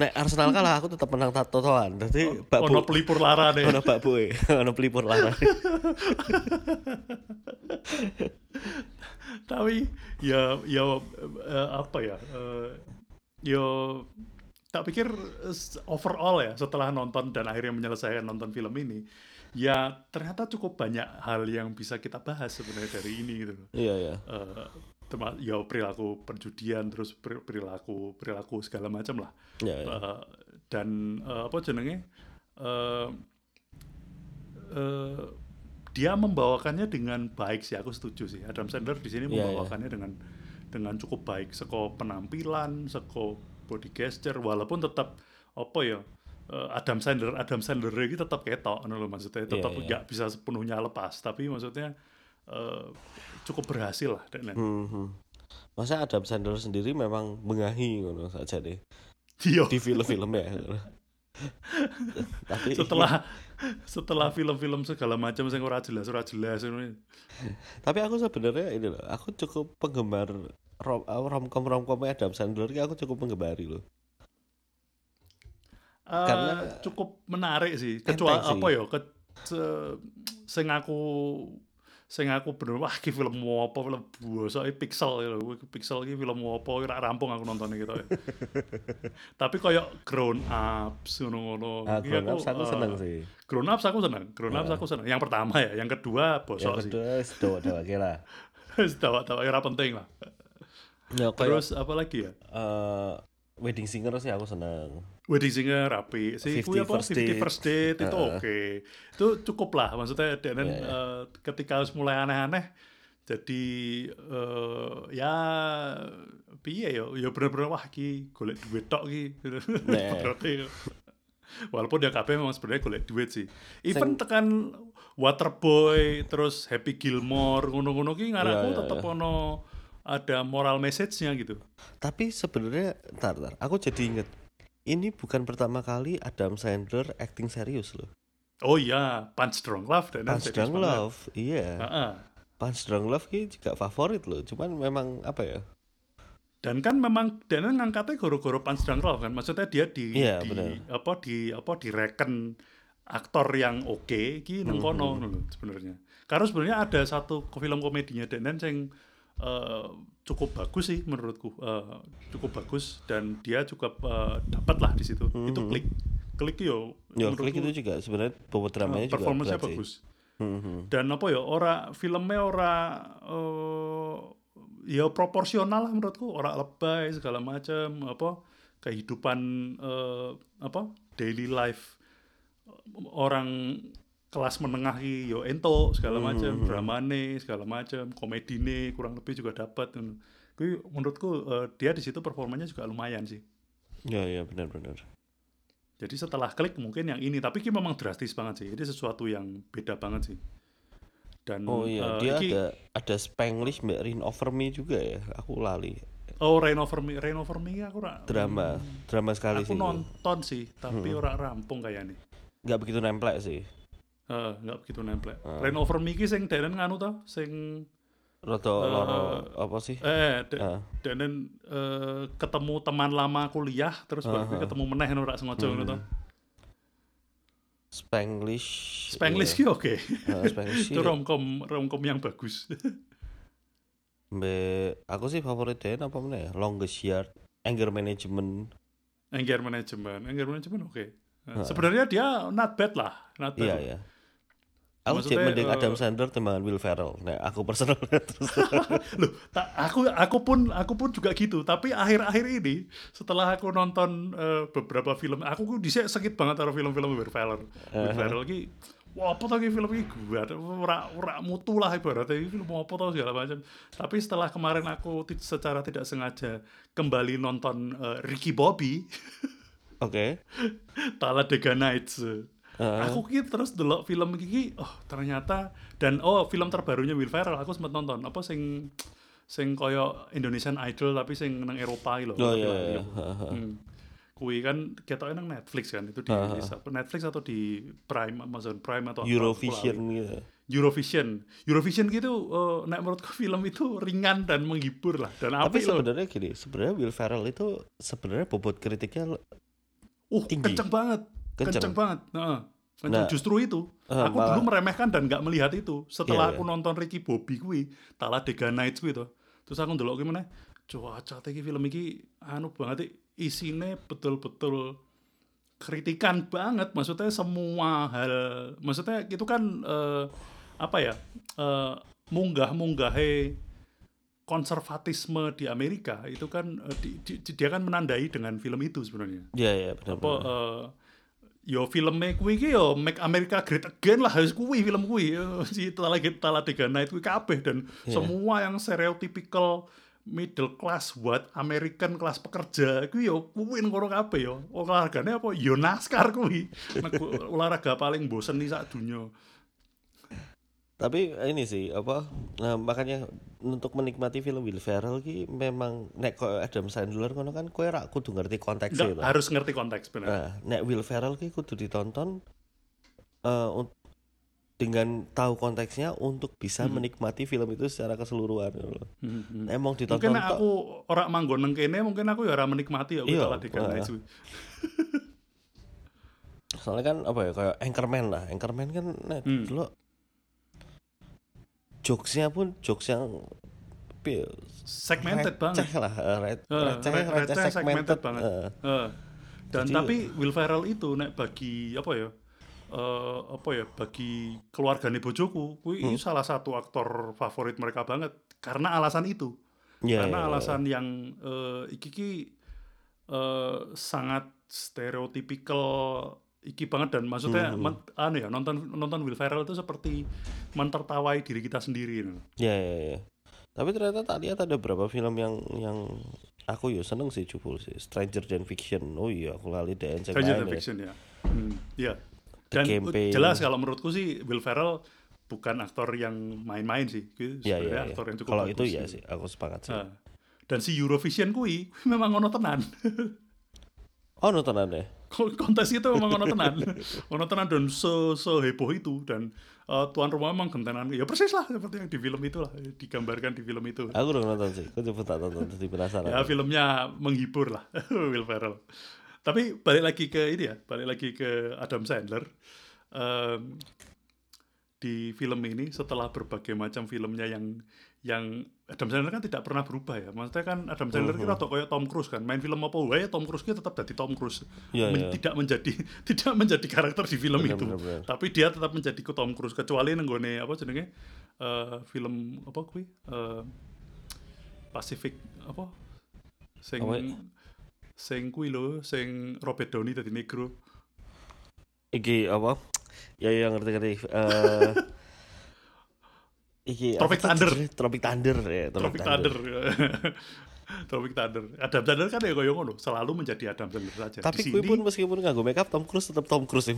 Nek Arsenal kalah, aku tetap menang tat- totoan. Jadi Mbak Bu, ono pelipur lara deh ono Mbak Bu, e. [laughs] ono pelipur lara. [laughs] tapi ya ya eh, apa ya eh, ya tak pikir eh, overall ya setelah nonton dan akhirnya menyelesaikan nonton film ini ya ternyata cukup banyak hal yang bisa kita bahas sebenarnya dari ini gitu loh. Iya ya. Terma- ya perilaku perjudian terus peri- perilaku perilaku segala macam lah. Iya ya. Eh, dan eh, apa jenenge eh, eh, dia membawakannya dengan baik sih aku setuju sih Adam Sandler di sini Iya, iya. membawakannya dengan dengan cukup baik seko penampilan seko body gesture walaupun tetap apa ya Adam Sandler Adam Sandler ini tetap ketok lho maksudnya Iya, tetap iya. nggak bisa sepenuhnya lepas tapi maksudnya eh, cukup berhasil lah dan Hmm, hmm. Masa Adam Sandler sendiri memang mengahi ngono saja deh Iya. di film-filmnya. [laughs] Tapi setelah setelah film-film segala macam yang ora jelas ora jelas tapi aku sebenarnya ini loh, aku cukup penggemar rom romcom romcom Adam Sandler aku cukup menggemari loh. Eh, Karena- cukup menarik sih. Kecuali apa ya? Ke se- sing aku sing aku bener wah ki film apa? Film bosok iki pixel ya pixel iki film apa? Ora rampung aku nontonnya gitu. Ya. [laughs] tapi koyo grown ups ngono-ngono. Ah, Iki Grown Ups aku eh, seneng sih. grown ups aku seneng. Grown ups aku seneng. Yang pertama ya yang kedua Yang bosok sih. kedua sedo lagi lah. [laughs] tawa-tawa ora penting lah. Ya, terus apa lagi ya? Eh, Wedding Singer sih aku seneng. Wedding Singer rapi sih 50 kuwi apa First 50 Date. first date itu Heeh. oke itu cukup lah maksudnya dan Iya, iya. eh, ketika harus mulai aneh-aneh jadi eh, ya piye yo ya bener-bener wah ki golek duit tok ki [laughs] Nah. Walaupun dia kabeh memang sebenarnya golek duit sih even tekan Waterboy terus Happy Gilmore ngono-ngono ki ngarakku Iya, iya, tetep ono ada moral message-nya gitu Tapi sebenarnya, ntar, ntar, aku jadi inget. Ini bukan pertama kali Adam Sandler acting serius loh. oh iya Punch Drunk Love dan Punch Drunk Love, iya. Heeh. Punch Drunk Love ini juga favorit loh. Cuman memang apa ya? dan kan memang dan kan ngangkatnya goro-goro Punch Drunk Love kan maksudnya dia di Iya, di benar. apa di apa direken aktor yang oke ki nang kono Mhm. ngono lho sebenarnya karena sebenarnya ada satu film komedinya Denen yang eh, cukup bagus sih menurutku Eh, cukup bagus dan dia juga eh, dapat lah di situ itu Mhm. klik klik yo menurutku, klik itu juga sebenarnya bobot eh, dramanya juga berat sih. bagus Mhm. dan apa ya ora filmnya ora eh, ya proporsional lah menurutku ora lebay segala macam apa kehidupan eh, apa daily life orang kelas menengah ki yo ento segala macam Mhm. dramane segala macam komedine kurang lebih juga dapat Kui menurutku eh, dia di situ performanya juga lumayan sih Ya, ya benar-benar. jadi setelah klik mungkin yang ini tapi ki memang drastis banget sih ini sesuatu yang beda banget sih dan Oh iya, eh, dia iki- ada ada Spanglish Mbak Rin Over Me juga ya. Aku lali. Oh, Rain Over Me, Rain Over Me aku ora Drama, drama sekali Aku sih. nonton sih, tapi Hmm. ora rampung kayaknya. Nggak begitu nemplek sih. Eh, nggak begitu nempel. Ah. Rain Over Me ki sing Denen nganu ta, sing Roto Eh, loro apa sih? eh de- Ah, Denen eh, ketemu teman lama kuliah terus baru Ah, ah. ketemu meneh ngono ora sengaja ngono to. Hmm. Spanglish. Spanglish iya. ki oke. Spanglish Itu sih. romcom romcom yang bagus. [laughs] Mbak, aku sih favorit dia apa mana ya? Longest Yard, Anger Management. Anger Management, Anger Management oke. Eh, Ah. Sebenarnya dia not bad lah, not bad. Iya lah. ya. Aku Maksudnya, mending eh, Adam Sandler timbangan Will Ferrell. Nah, aku personal terus. [laughs] [laughs] Loh, tak, aku aku pun aku pun juga gitu. Tapi akhir-akhir ini setelah aku nonton eh, beberapa film, aku ku dhisik sakit banget karo film-film Will Ferrell. Will. Ferrell ki wah apa tau film iki gua ora ora mutu lah ibaratnya iki film apa tau segala macam. Tapi setelah kemarin aku secara tidak sengaja kembali nonton eh, Ricky Bobby, Oke. [laughs] Talladega Nights. Heeh. Aku ki terus delok film iki oh ternyata dan oh film terbarunya Will Ferrell aku sempat nonton apa sing sing koyo Indonesian Idol tapi sing nang Eropa lho. Oh, iya, iya. iya. Hmm. Kui kan ketoknya nang Netflix kan itu di di apa, Netflix atau di Prime Amazon Prime atau apa, Eurovision gitu. Eurovision Eurovision gitu eh, nek menurutku film itu ringan dan menghibur lah dan Tapi loh sebenarnya gini, sebenarnya Will Ferrell itu sebenarnya bobot kritiknya uh tinggi. kenceng banget Kenceng. kenceng banget Heeh. Kenceng. Nah, justru itu eh, aku malah- dulu meremehkan dan nggak melihat itu setelah Iya, aku nonton Ricky Bobby kuwi Talladega Nights kuwi to terus aku ndelok meneh cuaca iki film iki anu banget isine betul-betul kritikan banget maksudnya semua hal maksudnya itu kan eh, apa ya eh, munggah munggahe konservatisme di Amerika itu kan eh, di- di- dia kan menandai dengan film itu sebenarnya Iya iya benar. apa eh, yo filmnya kuwi iki yo Make America Great Again lah harus kuwi film kuwi. [laughs] Si Talladega Talladega Night kuwi kabeh dan Iya. semua yang stereotypical middle class buat American kelas pekerja kuwi yo kuwi ngono kabeh yo. Olahraganya apa? Yo NASCAR kuwi. [laughs] Olahraga paling bosen nih sak dunia Tapi ini sih apa nah, makanya untuk menikmati film Will Ferrell ki memang nek kok Adam Sandler ngono kan kowe ra kudu ngerti konteksnya Nggak, harus ngerti konteks benar Nah, nek Will Ferrell ki kudu ditonton eh, un- dengan tahu konteksnya untuk bisa menikmati film itu secara keseluruhan. Hmm, hmm. Nek Emang ditonton mungkin aku ora manggon nang kene mungkin aku ya ora menikmati ya Iya, kuwi. [laughs] soalnya kan apa ya kayak Anchorman lah Anchorman kan nek Hmm. dulu jokesnya pun jokes yang segmented banget lah eh, re- Eh, receh re- receh receh, segmented, segmented banget. Eh, Eh, dan Jadi- tapi Will Ferrell itu nek bagi apa ya eh, apa ya bagi keluargane bojoku kuwi Hmm. salah satu aktor favorit mereka banget karena alasan itu iya, karena iya, iya. alasan yang eh, iki ki eh, sangat stereotypical iki banget dan maksudnya Hmm. men- anu ya nonton nonton Will Ferrell itu seperti mentertawai diri kita sendiri gitu. Iya, iya, iya. Tapi ternyata tak lihat ada beberapa film yang yang aku ya seneng sih jupul sih. Stranger Than Fiction. Oh iya, aku lali cek Stranger Than ya. Fiction ya. Hmm, iya. Dan Campaign. jelas kalau menurutku sih Will Ferrell bukan aktor yang main-main sih. Iya, iya, sebenarnya iya. aktor yang cukup Kalau itu ya gitu. sih, aku sepakat sih. Ah. Dan si Eurovision kui [laughs] memang ono tenan. [laughs] Oh, nontonan deh. Kontes itu memang [laughs] ono tenan dan se, se heboh itu dan eh, tuan rumah memang gentenan. Ya persis lah seperti yang di film itu lah, digambarkan di film itu. Aku udah nonton sih. Aku coba tak tonton jadi penasaran. Ya filmnya menghibur lah [laughs] Will Ferrell. Tapi balik lagi ke ini ya, balik lagi ke Adam Sandler. Em, di film ini setelah berbagai macam filmnya yang yang Adam Sandler kan tidak pernah berubah ya. Maksudnya kan Adam Sandler kita kayak Tom Cruise kan. Main film apa wae Tom Cruise ki tetap jadi Tom Cruise. Iya, Men- iya. Tidak menjadi [laughs] tidak menjadi karakter di film Bener, itu. bener, bener. Tapi dia tetap menjadi ku Tom Cruise kecuali nenggone apa jenenge eh, film apa kuwi? Eh, Pacific apa? Sing ya? sing kuwi lho, sing Robert Downey dadi negro. Iki apa? Ya yang ngerti-ngerti. Eh [laughs] Iki Tropic Thunder. Tropic Thunder ya, Tropic Thunder. [laughs] Tropic Thunder. Adam Sandler kan ya koyo ngono, selalu menjadi Adam Sandler saja. Tapi gue sini, pun meskipun nganggo makeup Tom Cruise tetap Tom Cruise [laughs]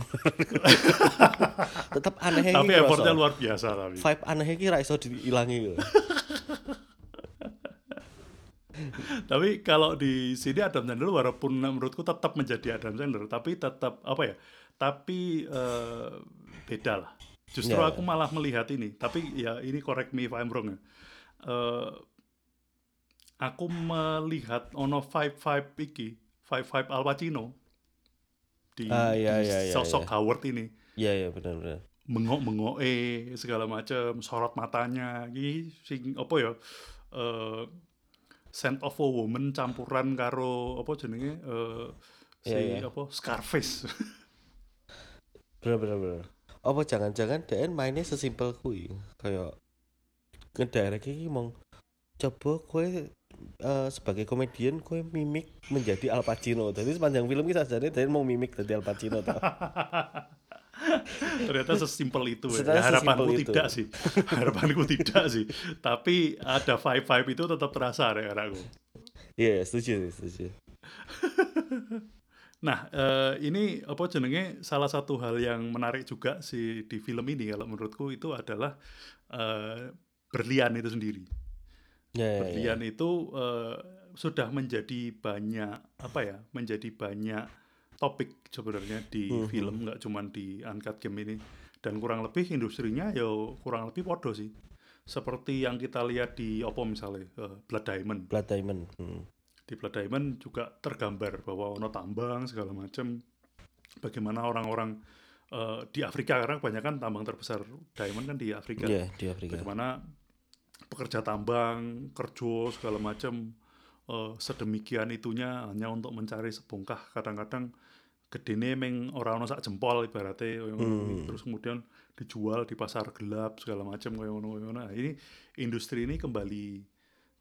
tetap aneh tapi effortnya luar biasa tapi. Vibe aneh iki ra iso diilangi. [laughs] Tapi kalau di sini Adam Sandler walaupun menurutku tetap menjadi Adam Sandler, tapi tetap apa ya? Tapi eh, beda lah. Justru Ya. aku malah melihat ini. Tapi ya ini correct me if I'm wrong ya. Eh, aku melihat ono vibe vibe iki, vibe vibe Al Pacino di, Ah, iya, di iya, iya, sosok iya. Howard ini Iya iya benar benar. mengok mengok eh segala macam sorot matanya iki sing apa ya eh scent of a woman campuran karo apa jenenge eh si Iya, iya. apa Scarface [laughs] Benar benar benar. Apa jangan-jangan DN mainnya sesimpel kui kayak ngedirect iki mong coba kue eh, sebagai komedian kue mimik menjadi Al Pacino. Jadi sepanjang film kita jadi DN mau mimik jadi Al Pacino tau. [laughs] ternyata sesimpel itu ya. Ya, harapanku sesimpel itu. tidak sih [laughs] harapanku tidak sih tapi ada vibe vibe itu tetap terasa deh aku Iya setuju sih, setuju. [laughs] Nah, eh, ini apa jenenge salah satu hal yang menarik juga sih di film ini kalau menurutku itu adalah eh, berlian itu sendiri. Ya, ya, ya. Berlian itu eh, sudah menjadi banyak apa ya? Menjadi banyak topik sebenarnya di Mhm. film nggak cuman di Uncut Game ini dan kurang lebih industrinya ya kurang lebih podo sih. Seperti yang kita lihat di apa misalnya eh, Blood Diamond Blood Diamond. Hmm. Di Blood Diamond juga tergambar bahwa ono tambang segala macam bagaimana orang-orang eh, di Afrika karena kebanyakan tambang terbesar diamond kan di Afrika Iya di Afrika. bagaimana pekerja tambang kerja segala macam eh, sedemikian itunya hanya untuk mencari sebongkah kadang-kadang gedene meng ora ono sak jempol ibaratnya. Hmm. terus kemudian dijual di pasar gelap segala macam koyo ngono koyo ngono. Nah, ini industri ini kembali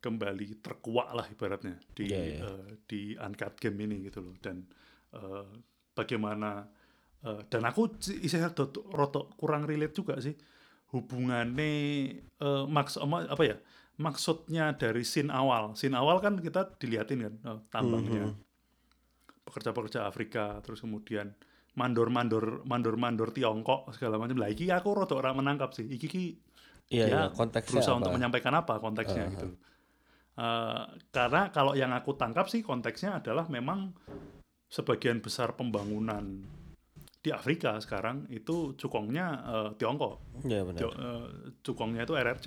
kembali terkuak lah ibaratnya di Iya, iya. eh, di uncut game ini gitu loh dan eh, bagaimana eh, dan aku rada rada kurang relate juga sih hubungannya eh, maks apa ya maksudnya dari scene awal scene awal kan kita diliatin kan eh, tambangnya Mhm. pekerja-pekerja Afrika terus kemudian mandor-mandor mandor-mandor Tiongkok segala macam lah iki aku rada ora menangkap sih iki ki Iya, dia iya, konteksnya berusaha apa? untuk menyampaikan apa konteksnya Uh-huh. gitu Eh, karena kalau yang aku tangkap sih konteksnya adalah memang sebagian besar pembangunan di Afrika sekarang itu cukongnya eh, Tiongkok. Iya benar. Jo- eh, cukongnya itu RRC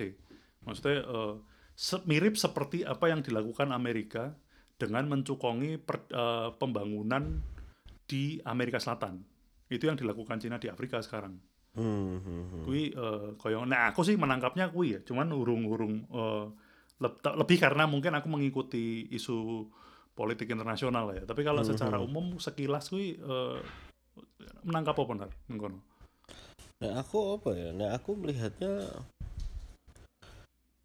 maksudnya eh, se- mirip seperti apa yang dilakukan Amerika dengan mencukongi per- eh, pembangunan di Amerika Selatan. Itu yang dilakukan Cina di Afrika sekarang. Hmm, hmm, hmm. kui eh, koyo nah aku sih menangkapnya kui ya. Cuman urung-urung lebih karena mungkin aku mengikuti isu politik internasional ya tapi kalau secara Mhm. umum sekilas kui eh, menangkap apa benar ngono Nah aku apa ya? Nah aku melihatnya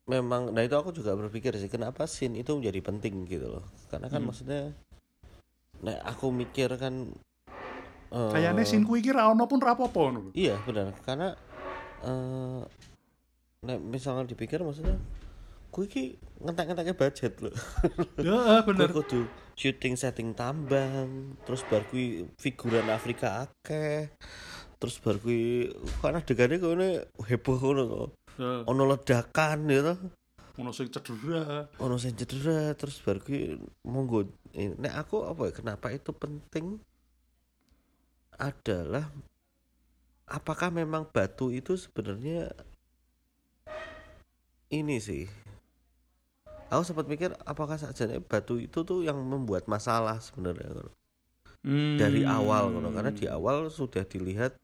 memang, nah itu aku juga berpikir sih kenapa scene itu menjadi penting gitu loh. Karena kan Hmm. maksudnya, nah aku mikir kan. eh, kayaknya sin kui kira ono pun rapopo. Iya benar karena eh nah, misalnya dipikir maksudnya, kui ki ngentek-ngenteknya budget loh. [laughs] ya eh, Kui bener kudu syuting setting tambang, terus bar kui figuran Afrika akeh. Terus bar kui kan adegannya kene heboh ngono kok. Eh, ono ledakan gitu ono sing cedera ono sing cedera terus baru kuwi monggo eh, nek aku apa ya kenapa itu penting adalah apakah memang batu itu sebenarnya ini sih aku sempat mikir apakah saja batu itu tuh yang membuat masalah sebenarnya dari Hmm. awal ngono. karena di awal sudah dilihat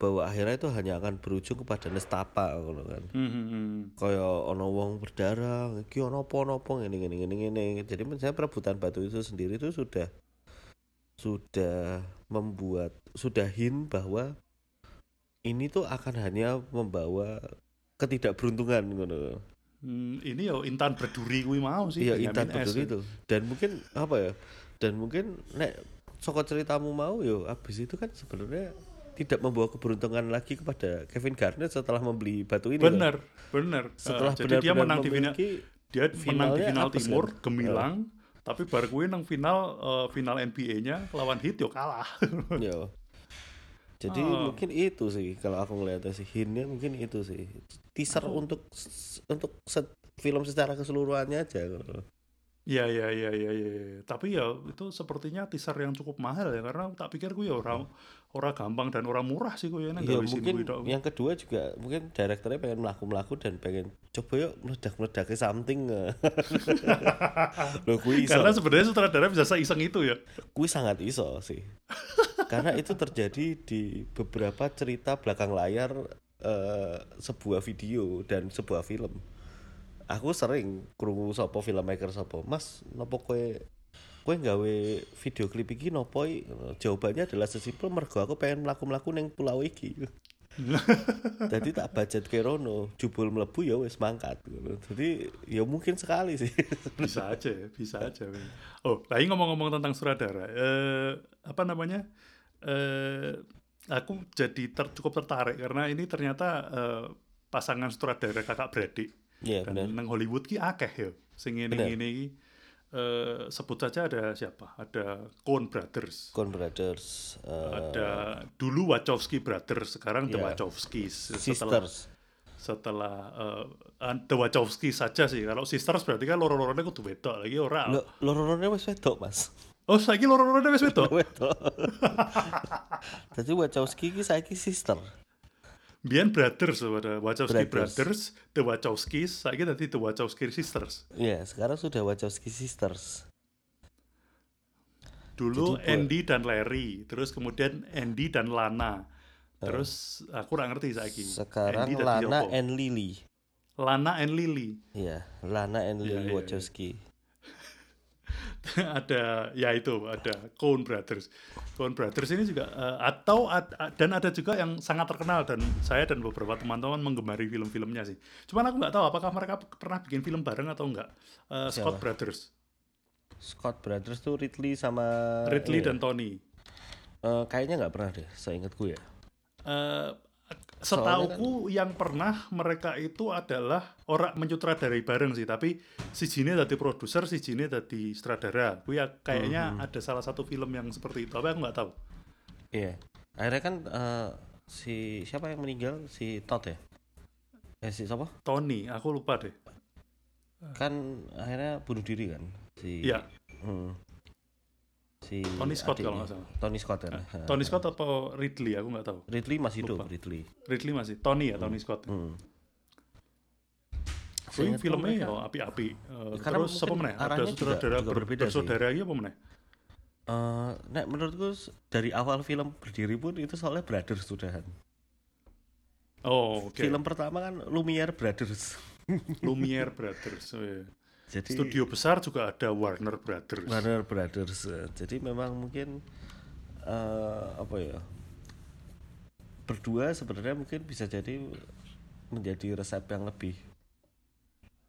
bahwa akhirnya itu hanya akan berujung kepada nestapa kan Hmm, hmm, hmm. kaya ono wong berdarah iki ono apa ono apa ngene ngene ngene ngene jadi menurut saya perebutan batu itu sendiri itu sudah sudah membuat sudah hint bahwa ini tuh akan hanya membawa ketidakberuntungan ngono Hmm, ini ya intan berduri kui mau sih iya intan betul itu dan mungkin apa ya dan mungkin nek soko ceritamu mau yo abis itu kan sebenarnya tidak membawa keberuntungan lagi kepada Kevin Garnett setelah membeli batu ini kan. bener bener setelah Eh, jadi dia benar-benar menang di final dia menang di final timur kan? gemilang tapi bar kuwi nang final eh, final NBA-nya lawan Heat yo kalah Ya. [laughs] Jadi Oh. mungkin itu sih kalau aku ngeliatnya sih hintnya mungkin itu sih teaser Aku- untuk untuk set- film secara keseluruhannya aja. Iya iya iya iya iya. Tapi ya itu sepertinya teaser yang cukup mahal ya karena tak pikir gue ya orang orang gampang dan orang murah sih gue ya Ya mungkin tok. yang kedua juga mungkin direkturnya pengen melaku-melaku dan pengen coba yuk meledak-meledaknya something. [laughs] Loh kui iso. Karena sebenarnya sutradara bisa iseng itu ya. Kui sangat iso sih. [laughs] Karena itu terjadi di beberapa cerita belakang layar eh, sebuah video dan sebuah film. Aku sering krungu sapa filmmaker sapa, "Mas, nopo kowe kowe nggawe video klip iki nopo i?" Jawabannya adalah sesimpel mergo aku pengen mlaku-mlaku ning pulau iki. [laughs] Jadi tak budget kerono, jubul mlebu ya wis mangkat. Jadi ya mungkin sekali sih. [laughs] Bisa aja ya, bisa aja. Oh, lagi ngomong-ngomong tentang sutradara. Eh apa namanya? Eh aku jadi ter- cukup tertarik karena ini ternyata eh, pasangan sutradara kakak beradik. Iya Dan nang Hollywood ki akeh ya. Sing Bener. ngene-ngene iki eh sebut saja ada siapa? Ada Coen Brothers. Coen Brothers, eh, ada dulu Wachowski Brothers, sekarang The Iya. Wachowskis. Setelah Sisters. setelah eh, The Wachowski saja sih. Kalau Sisters berarti kan loro-lorone kudu wedok lagi ora. Lo loro-lorone wis wedok, Mas. Oh, saiki loro-lorone wis wedok. [laughs] Wedok. Dadi Wachowski iki saiki sister. Biyen Brothers ada Wachowski Brothers. Brothers, The Wachowskis, saiki dadi The Wachowski Sisters. Iya, sekarang sudah Wachowski sisters. Dulu Jadi, Andy dan Larry, terus kemudian Andy dan Lana. Terus aku ora ngerti saiki. Sekarang Andy Lana and Lily. Lana and Lily. Iya, Lana and Lily iya, iya. Wachowski. [laughs] ada ya itu ada Coen Brothers. Coen Brothers ini juga eh, atau ad- dan ada juga yang sangat terkenal dan saya dan beberapa teman-teman menggemari film-filmnya sih. Cuman aku nggak tahu apakah mereka pernah bikin film bareng atau enggak. Eh, Scott Siapa? Brothers, Scott Brothers tuh Ridley sama Ridley ini ya? dan Tony. Eh, kayaknya nggak pernah deh, seingatku ya. Eh, Setauku yang pernah mereka itu adalah orang menyutradarai bareng sih tapi si Jine tadi produser si Jine tadi sutradara gue ya kayaknya ada salah satu film yang seperti itu tapi aku nggak tahu Iya. Akhirnya kan eh, si siapa yang meninggal? Si Todd ya? Eh si siapa? Tony aku lupa deh Kan akhirnya bunuh diri kan? Si Iya Hmm. Si Tony Scott adiknya. kalau nggak salah Tony Scott kan. Tony Scott atau Ridley aku nggak tahu Ridley masih hidup, Lupa. Ridley. Ridley masih Tony ya Tony Scott Hmm. Kuwi Seingatku filmnya mereka- ya api-api Eh, Karena terus apa meneh ada arahnya juga- berbeda sih. bersaudara iya apa meneh Eh, nek menurutku dari awal film berdiri pun itu soalnya Brothers sudahan. oh oke Film pertama kan Lumiere Brothers. Lumiere Brothers oh, iya. Jadi studio besar juga ada Warner Brothers Warner Brothers. eh, Jadi memang mungkin eh apa ya? Berdua sebenarnya mungkin bisa jadi menjadi resep yang lebih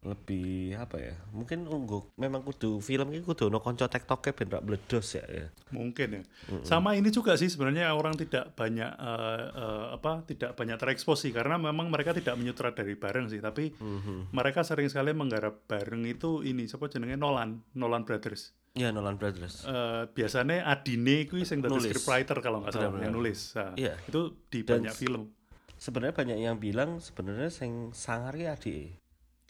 lebih apa ya? Mungkin ungguk memang kudu film ini kudu ono konco tektoke ben rak bledos ya. ya. mungkin ya sama ini juga sih sebenarnya orang tidak banyak eh, eh, apa tidak banyak terekspos sih karena memang mereka tidak menyutradari bareng sih tapi Mhm. mereka sering sekali menggarap bareng itu ini siapa jenenge Nolan Nolan Brothers Ya Nolan Brothers. Eh, biasanya Adine kuwi sing dadi Nulis. scriptwriter kalau nggak salah yang nulis Nah, Iya. itu di Dan banyak film Sebenarnya banyak yang bilang sebenarnya sing sangar ya adik.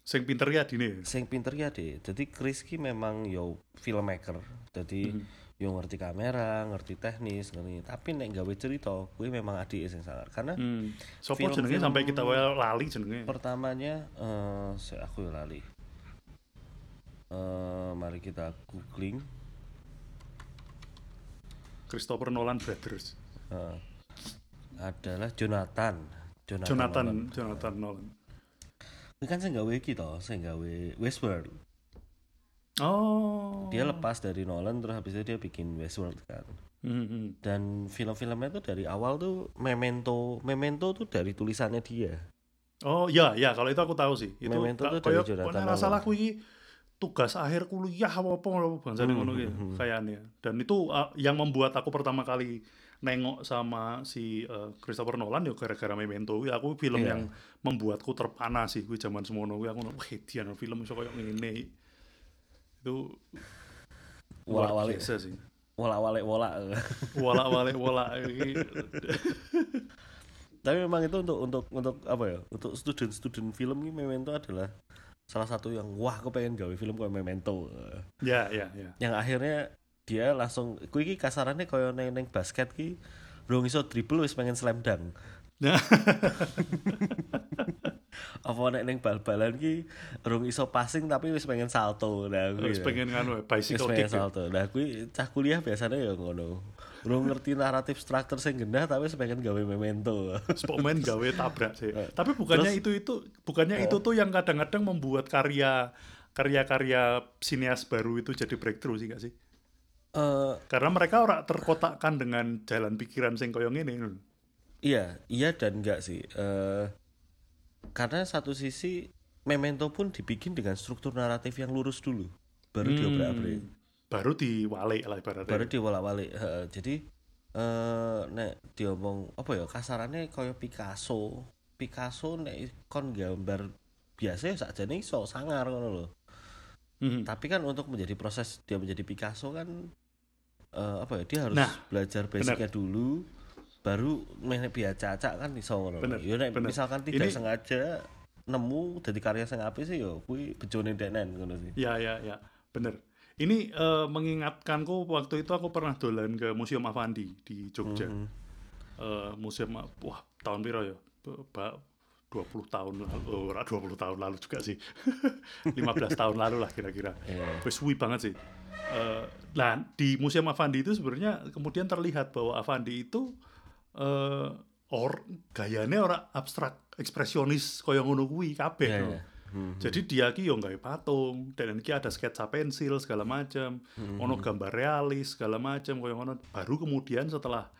Sing pinter ya Adine Sing pinter ya adik. Jadi Chris ki memang yo filmmaker. Jadi yo ngerti kamera, ngerti teknis, ngerti. Tapi nek gawe cerita, kuwi memang adik sing sangar. Karena. Sopo Film-film- jenenge sampai kita wae lali jenenge pertamanya eh saya aku yo lali. Eh mari kita googling. Christopher Nolan Brothers Eh, adalah Jonathan. Jonathan. Jonathan Nolan. Jonathan Nolan Ini kan sing gawe iki to, sing gawe Westworld. oh Dia lepas dari Nolan terus habis itu dia bikin Westworld kan. Hmm, hmm. Dan film-filmnya tuh dari awal tuh Memento, Memento tuh dari tulisannya dia. Oh iya ya kalau itu aku tahu sih. Itu Memento tuh dari Jonathan Nolan. salah kuwi tugas akhir kuliah apa apa apa bangsane Hmm, ngono ki hmm, hmm. kayaknya. Dan itu uh, yang membuat aku pertama kali nengok sama si uh, Christopher Nolan ya gara-gara Memento kuwi aku film Iya. yang membuatku terpana sih kuwi zaman semono kuwi aku wah dian film iso koyo ngene. Itu Wolak-walik, biasa sih. wolak-walik, wolak. Walak-walik walak [laughs] iki. Tapi memang itu untuk untuk untuk apa ya? Untuk student-student film ini Memento adalah salah satu yang wah aku pengen gawe film kayak Memento. Ya ya ya. Yang akhirnya dia langsung kuwi iki kasarannya koyo neng neng basket ki belum iso dribble wis pengen slam dunk. Nah, [laughs] Apa nek neng bal-balan ki rung iso passing tapi wis pengen salto. Nah, harus ya. pengen nganu Wis bicycle pengen kick. ya. salto. Nah, kuwi cah kuliah biasanya ya ngono. Belum ngerti naratif struktur sing gendah tapi wis pengen gawe memento. Spokesman gawe tabrak sih. Tapi bukannya itu itu bukannya itu tuh yang kadang-kadang membuat karya karya-karya sinias baru itu jadi breakthrough sih gak sih? Eh Karena mereka ora terkotakkan dengan jalan pikiran sing koyo ngene. iya, iya dan enggak sih. Eh karena satu sisi memento pun dibikin dengan struktur naratif yang lurus dulu. Baru diobrak-abrik. Baru diwalik lah ibaratnya. Baru diwolak-walik. Heeh, Jadi eh nek diomong apa ya kasarannya kaya Picasso. Picasso nek kon gambar biasa ya sakjane iso sangar ngono lho. Mhm. Tapi kan untuk menjadi proses dia menjadi Picasso kan eh, apa ya dia harus Nah, belajar basicnya dulu baru meh biasa acak kan iso ngono. Bener, Ya nek bener. misalkan tidak Ini- sengaja nemu dari karya sing apik sih ya kuwi bejone denen ngono sih. Ya ya ya, bener. Ini eh, mengingatkanku waktu itu aku pernah dolan ke Museum Avandi di Jogja. Mhm. Eh, museum wah tahun piro ya? Ba 20 tahun lalu, oh, ora 20 tahun lalu juga sih. [laughs] 15 tahun lalu lah kira-kira. Wes suwi banget sih. Eh, nah, di Museum Avandi itu sebenarnya kemudian terlihat bahwa Avandi itu eh or gayanya ora abstrak ekspresionis kaya ngono kuwi kabeh. Iya, no. iya. hmm, Jadi dia ki yo nggawe patung dan iki ada sketsa pensil segala macam, hmm, ono gambar realis segala macam koyo ngono. Baru kemudian setelah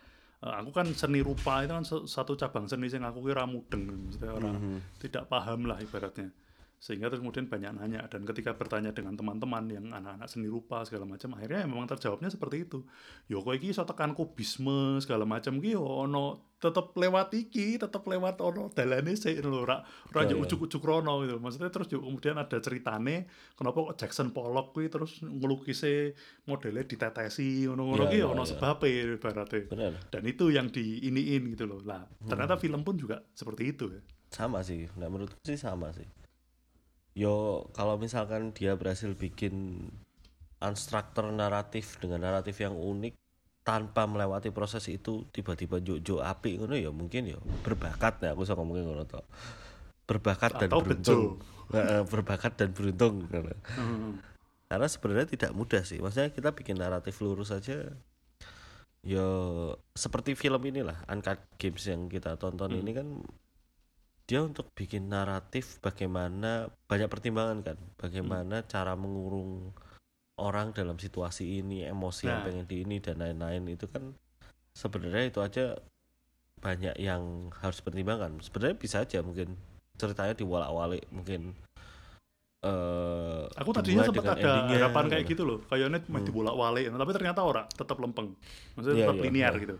aku kan seni rupa itu kan satu cabang seni yang aku kira mudeng, maksudnya orang hmm, tidak paham lah ibaratnya. Sehingga terus kemudian banyak nanya dan ketika bertanya dengan teman-teman yang anak-anak seni rupa segala macam akhirnya ya memang terjawabnya seperti itu. Yo kowe iki iso tekan kubisme segala macam ki ono tetep lewat iki, tetep lewat ono dalane sik lho ora ora Iya, yo iya. ujuk-ujuk rono gitu. Maksudnya terus yo kemudian ada ceritane kenapa kok Jackson Pollock kuwi terus ngelukisnya modelnya ditetesi ngono-ngono Iya, ki iya, ono sebabnya ibaratnya. benar Dan itu yang diiniin gitu loh. Lah, Hmm. ternyata film pun juga seperti itu ya. sama sih nah menurutku sih sama sih yo kalau misalkan dia berhasil bikin unstructure naratif dengan naratif yang unik tanpa melewati proses itu tiba-tiba jojo api ngono ya mungkin ya berbakat ya aku bisa ngomongin ngono toh berbakat dan Atau beruntung [laughs] Heeh, berbakat dan beruntung ngono. Hmm. karena sebenarnya tidak mudah sih maksudnya kita bikin naratif lurus aja ya seperti film inilah Uncut Games yang kita tonton Hmm. ini kan dia untuk bikin naratif bagaimana banyak pertimbangan kan bagaimana cara mengurung orang dalam situasi ini emosi yang Nah. pengen di ini dan lain-lain itu kan sebenarnya itu aja banyak yang harus pertimbangkan sebenarnya bisa aja mungkin ceritanya diwalak-walik mungkin eh Aku tadinya sempat ada endingnya, harapan kayak ngono. gitu loh, kayaknya Hmm. dibolak-balik, tapi ternyata ora, tetap lempeng. Maksudnya Iya, tetap iya, linear iya. gitu.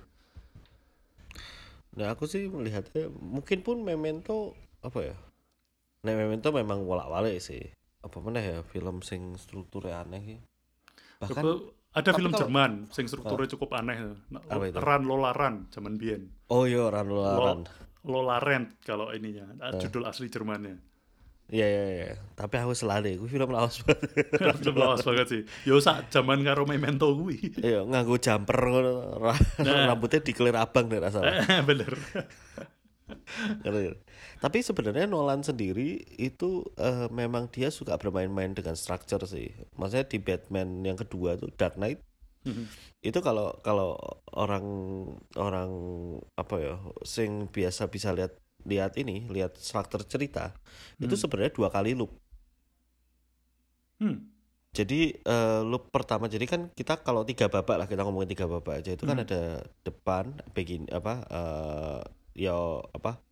Nah aku sih melihatnya mungkin pun Memento apa ya? Nah Memento memang wolak-walik sih. Apa mana ya film sing strukturnya aneh sih. Bahkan Coba- ada film kalau- Jerman sing strukturnya cukup aneh. Apa itu? Ran Lola Ran zaman biyen. oh iya Ran Lola Lola Rent kalau ininya, Eh. judul asli Jermannya. Iya iya iya. Tapi aku selade, gue film lawas banget. [laughs] film lawas banget sih. Yo sak zaman karo Memento kuwi. Iya nganggo jumper ngono. Nah. [laughs] Rambutnya dikelir abang deh rasa. Bener. Ngerti? Tapi sebenarnya Nolan sendiri itu eh, memang dia suka bermain-main dengan structure sih. Maksudnya di Batman yang kedua tuh Dark Knight Mhm. itu kalau kalau orang orang apa ya sing biasa bisa lihat lihat ini lihat struktur cerita itu Hmm. sebenarnya dua kali loop Hmm. jadi eh, loop pertama jadi kan kita kalau tiga babak lah kita ngomongin tiga babak aja itu kan Hmm. ada depan begin apa eh ya apa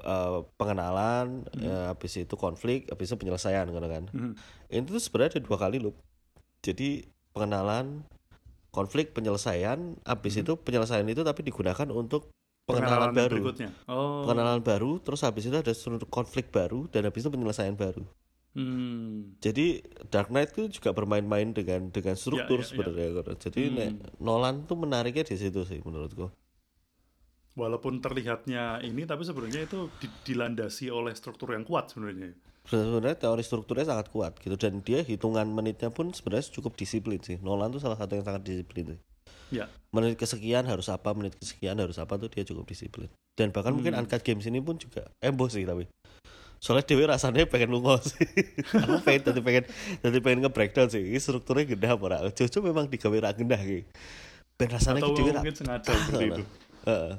eh, pengenalan Hmm. eh, habis itu konflik habis itu penyelesaian gitu kan Mhm. itu tuh sebenarnya ada dua kali loop jadi pengenalan konflik penyelesaian habis Mhm. itu penyelesaian itu tapi digunakan untuk pengenalan, baru berikutnya. Oh. pengenalan baru terus habis itu ada konflik baru dan habis itu penyelesaian baru Hmm. jadi Dark Knight itu juga bermain-main dengan dengan struktur Ya, ya, ya. sebenarnya gitu. jadi Hmm. nek Nolan tuh menariknya di situ sih menurutku Walaupun terlihatnya ini, tapi sebenarnya itu di- dilandasi oleh struktur yang kuat sebenarnya. sebenarnya teori strukturnya sangat kuat gitu dan dia hitungan menitnya pun sebenarnya cukup disiplin sih Nolan tuh salah satu yang sangat disiplin sih Ya. menit kesekian harus apa menit kesekian harus apa tuh dia cukup disiplin dan bahkan mungkin Hmm. Uncut Games ini pun juga embo sih tapi soalnya dewi rasanya pengen lungo sih [laughs] aku pengen tadi pengen tadi pengen nge breakdown sih ini strukturnya gendah apa ora Jojo memang digawe ra gendah gitu ben rasanya Atau gede ra mungkin sengaja [laughs] seperti itu. Heeh.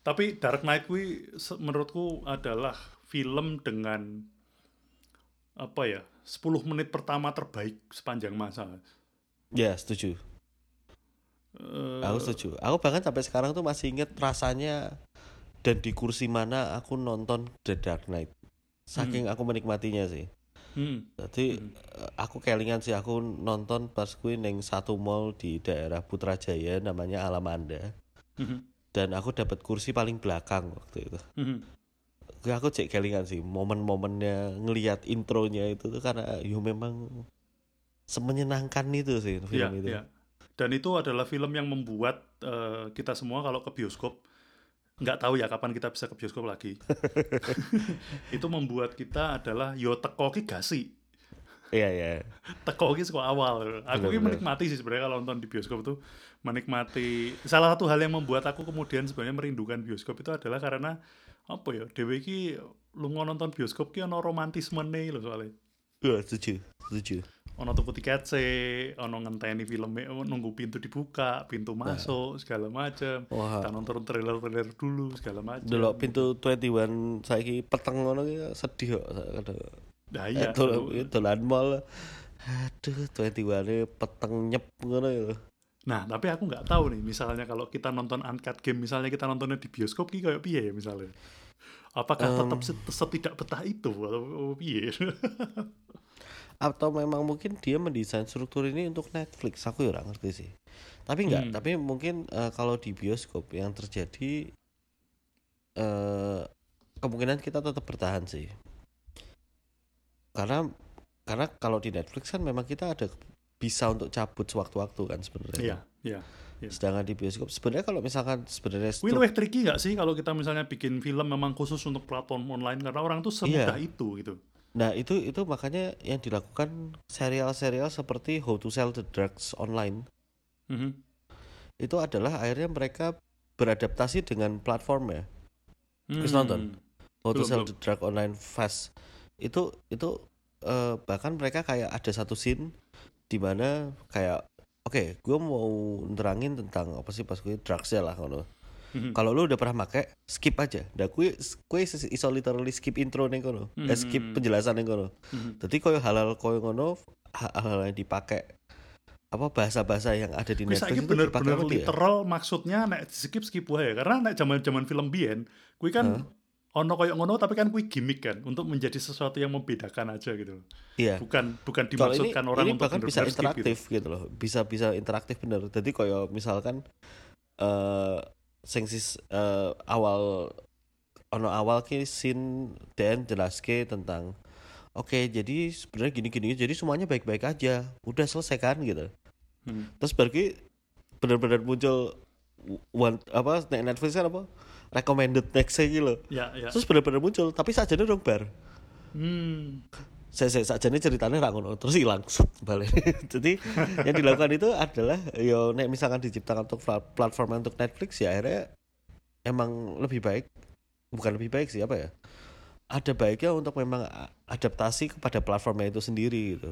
Tapi Dark Knight kuwi menurutku adalah film dengan apa ya 10 menit pertama terbaik sepanjang masa. ya setuju Eh, aku setuju. Aku bahkan sampai sekarang tuh masih inget rasanya dan di kursi mana aku nonton The Dark Knight. Saking aku menikmatinya sih. Hmm, Jadi Hmm. eh, aku kelingan sih. Aku nonton pas gue neng satu mall di daerah Putrajaya namanya Alamanda. Mhm, dan aku dapat kursi paling belakang waktu itu. Gue aku cek kelingan sih. Momen-momennya ngelihat intronya itu tuh karena yo memang semenyenangkan itu sih film Iya, itu. iya. Dan itu adalah film yang membuat eh, kita semua kalau ke bioskop nggak tahu ya kapan kita bisa ke bioskop lagi. [laughs] [laughs] itu membuat kita adalah yo teko ki gasi. Iya iya. [laughs] teko ki saka awal. Aku ki Bener-bener. menikmati sih sebenarnya kalau nonton di bioskop tuh menikmati salah satu hal yang membuat aku kemudian sebenarnya merindukan bioskop itu adalah karena apa ya dewe ki lu nonton bioskop ki ono romantisme nih loh soalnya Iya, setuju, setuju. Ono tuku tiket sih, ono ngenteni filmnya, nunggu pintu dibuka, pintu masuk, segala macam. Wah. Kita nonton trailer-trailer dulu, segala macam. Delok pintu 21 saiki peteng ngono ki sedih kok kadang. Nah Eh, iya, dol- dolan mall. Aduh, 21 peteng nyep ngono ya. Nah, tapi aku nggak tahu nih, misalnya kalau kita nonton uncut game, misalnya kita nontonnya di bioskop, ki kayak piye ya misalnya? Apakah tetap set- setidak betah itu atau piye? [laughs] Atau memang mungkin dia mendesain struktur ini untuk Netflix, aku ya ngerti sih. Tapi enggak, Hmm. tapi mungkin eh, kalau di bioskop yang terjadi eh kemungkinan kita tetap bertahan sih. Karena karena kalau di Netflix kan memang kita ada bisa untuk cabut sewaktu-waktu kan sebenarnya. Iya, iya. iya. Sedangkan di bioskop sebenarnya kalau misalkan sebenarnya stru- lebih tricky nggak sih kalau kita misalnya bikin film memang khusus untuk platform online karena orang tuh semudah Iya. itu gitu. Nah itu itu makanya yang dilakukan serial-serial seperti How to Sell the Drugs Online Mhm. itu adalah akhirnya mereka beradaptasi dengan platform ya. Wis nonton? How to Belum, Sell belum. the Drug Online Fast itu itu eh, bahkan mereka kayak ada satu scene di mana kayak oke gue mau nerangin tentang apa sih pas gue drugsnya lah Mhm. Kalau lu udah pernah make, skip aja. Nah, kue kue iso literally skip intro ning kono. Eh, skip Hmm. penjelasan ning kono. Mhm. Jadi koyo halal koyo ngono ha- hal-hal yang dipakai apa bahasa-bahasa yang ada di Netflix itu dipakai bener-bener apa ya? literal maksudnya nek skip skip wae karena nek zaman-zaman film biyen kuwi kan ono koyo ngono tapi kan kuwi gimmick kan untuk menjadi sesuatu yang membedakan aja gitu. Iya. Bukan bukan Kalau ini, dimaksudkan orang ini untuk bahkan bisa skip gitu. interaktif gitu. loh. Bisa bisa interaktif bener. Jadi koyo misalkan eh sing sis eh, awal ono awal ki scene dan jelaske tentang oke jadi sebenarnya gini-gini jadi semuanya baik-baik aja udah selesai kan gitu Hmm. terus berarti benar-benar muncul one apa Netflix kan apa recommended next gitu loh Ya, ya. terus benar-benar muncul tapi saja dong bar Hmm. Saya saya saja ceritanya ra ngono terus hilang balik. [laughs] Jadi yang dilakukan itu adalah yo nek misalkan diciptakan untuk pla- platform untuk Netflix ya akhirnya emang lebih baik bukan lebih baik sih apa ya? Ada baiknya untuk memang adaptasi kepada platformnya itu sendiri gitu.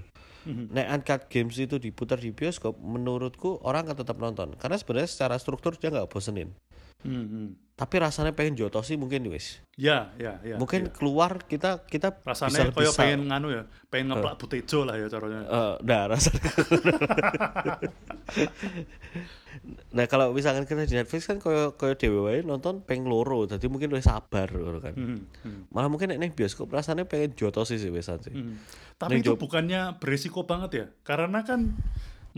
Mhm. nek uncut games itu diputar di bioskop menurutku orang akan tetap nonton. Karena sebenarnya secara struktur dia nggak bosenin Hmm, hmm. tapi rasanya pengen jotosi mungkin wis Ya, ya, ya. mungkin ya. keluar kita kita rasanya bisa pengen nganu ya, pengen ngeplak butejo lah ya caranya. Eh, nah rasanya [laughs] nah kalau misalkan kita di Netflix kan koyo koyo dewe nonton peng loro jadi mungkin lebih sabar ngono kan Hmm, hmm. malah mungkin nek ning bioskop rasanya pengen jotosi sih besan sih Hmm. Tapi Ning itu bukannya beresiko banget ya? Karena kan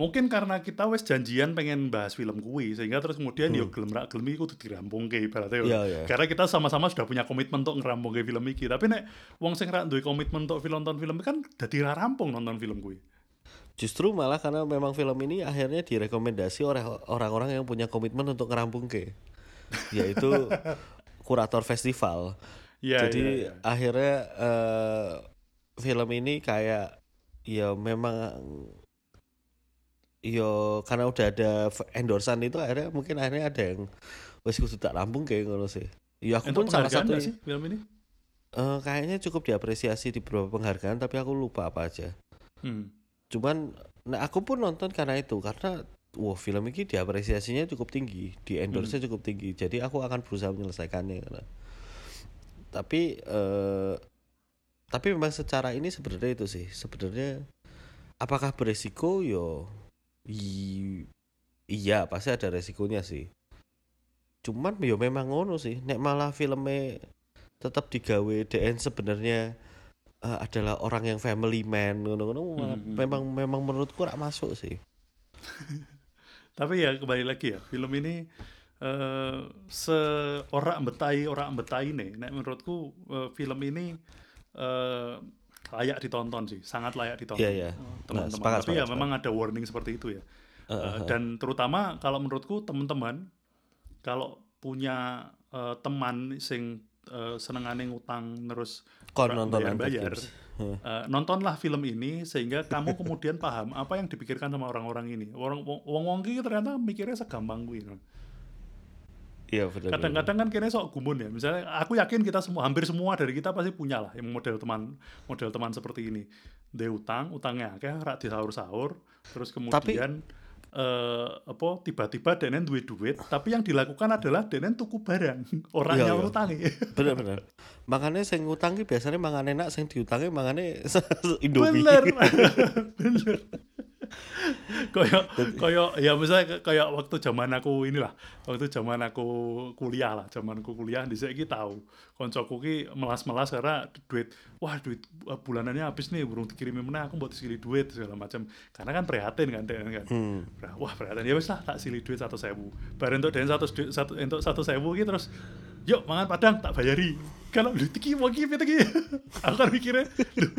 mungkin karena kita wes janjian pengen bahas film kuwi sehingga terus kemudian yo gelem rak gelem iki kudu dirampungke ibaratnya. Hmm. Iya, iya. Karena kita sama-sama sudah punya komitmen untuk ngerampungke film iki. Tapi nek wong sing rak duwe komitmen untuk film nonton film kan dadi ra rampung nonton film kuwi. justru malah karena memang film ini akhirnya direkomendasi oleh orang-orang yang punya komitmen untuk ngerampung ke [laughs] yaitu kurator festival Iya, jadi iya, iya. akhirnya eh, film ini kayak ya memang yo karena udah ada endorsan itu akhirnya mungkin akhirnya ada yang wes kudu tak rampung kayak ngono sih ya aku Untuk pun salah satu sih film ini? eh, kayaknya cukup diapresiasi di beberapa penghargaan tapi aku lupa apa aja Hmm. cuman nah aku pun nonton karena itu karena wah film ini diapresiasinya cukup tinggi di endorse cukup tinggi jadi aku akan berusaha menyelesaikannya karena tapi eh, tapi memang secara ini sebenarnya itu sih sebenarnya apakah beresiko yo i- iya pasti ada resikonya sih. Cuman yo memang ngono sih. Nek malah filmnya tetap digawe DN sebenarnya eh, adalah orang yang family man ngono-ngono malah Hmm, hmm, memang memang menurutku rak masuk sih. [laughs] Tapi ya kembali lagi ya, film ini eh seorang betai orang betai nih. Nek menurutku eh, film ini eh layak ditonton sih, sangat layak ditonton. Iya, iya. eh, Nah, Teman-teman. sepakat, Tapi ya sepakat, memang ada warning seperti itu ya. Eh, Eh, eh, dan terutama kalau menurutku teman-teman kalau punya eh, teman sing eh, senengane ngutang terus kon nonton Games. Heh. Eh, nontonlah film ini sehingga kamu kemudian paham apa yang dipikirkan sama orang-orang ini. Orang wong wong ki ternyata mikirnya segampang kuwi. no. Iya benar. kadang-kadang kan kayaknya sok gumun ya misalnya aku yakin kita semua hampir semua dari kita pasti punya lah yang model teman model teman seperti ini dia utang utangnya akeh rak di sahur sahur terus kemudian eh, apa tiba-tiba denen duit duit tapi yang dilakukan adalah denen tuku barang [laughs] orangnya Iya, iya. utangi [laughs] bener bener. Makanya sing ngutang ki biasanya mangan enak, sing diutangi mangane [laughs] Indomie. bener bener [laughs] koyo koyo ya misalnya kayak waktu zaman aku inilah waktu zaman aku kuliah lah zaman aku kuliah di sini tahu. Koncoku ki melas-melas karena duit wah duit uh, bulanannya habis nih burung dikirimin mana aku buat silih duit segala macam. Karena kan prihatin kan kan? Hmm. Nah, wah prihatin. Ya lah tak silih duit satu sewu. Bareng untuk dan satu duit satu untuk satu sewu ki terus yuk mangan padang tak bayari. Kalau lu tiki mau gitu tiki [laughs] aku kan mikirnya "Duh,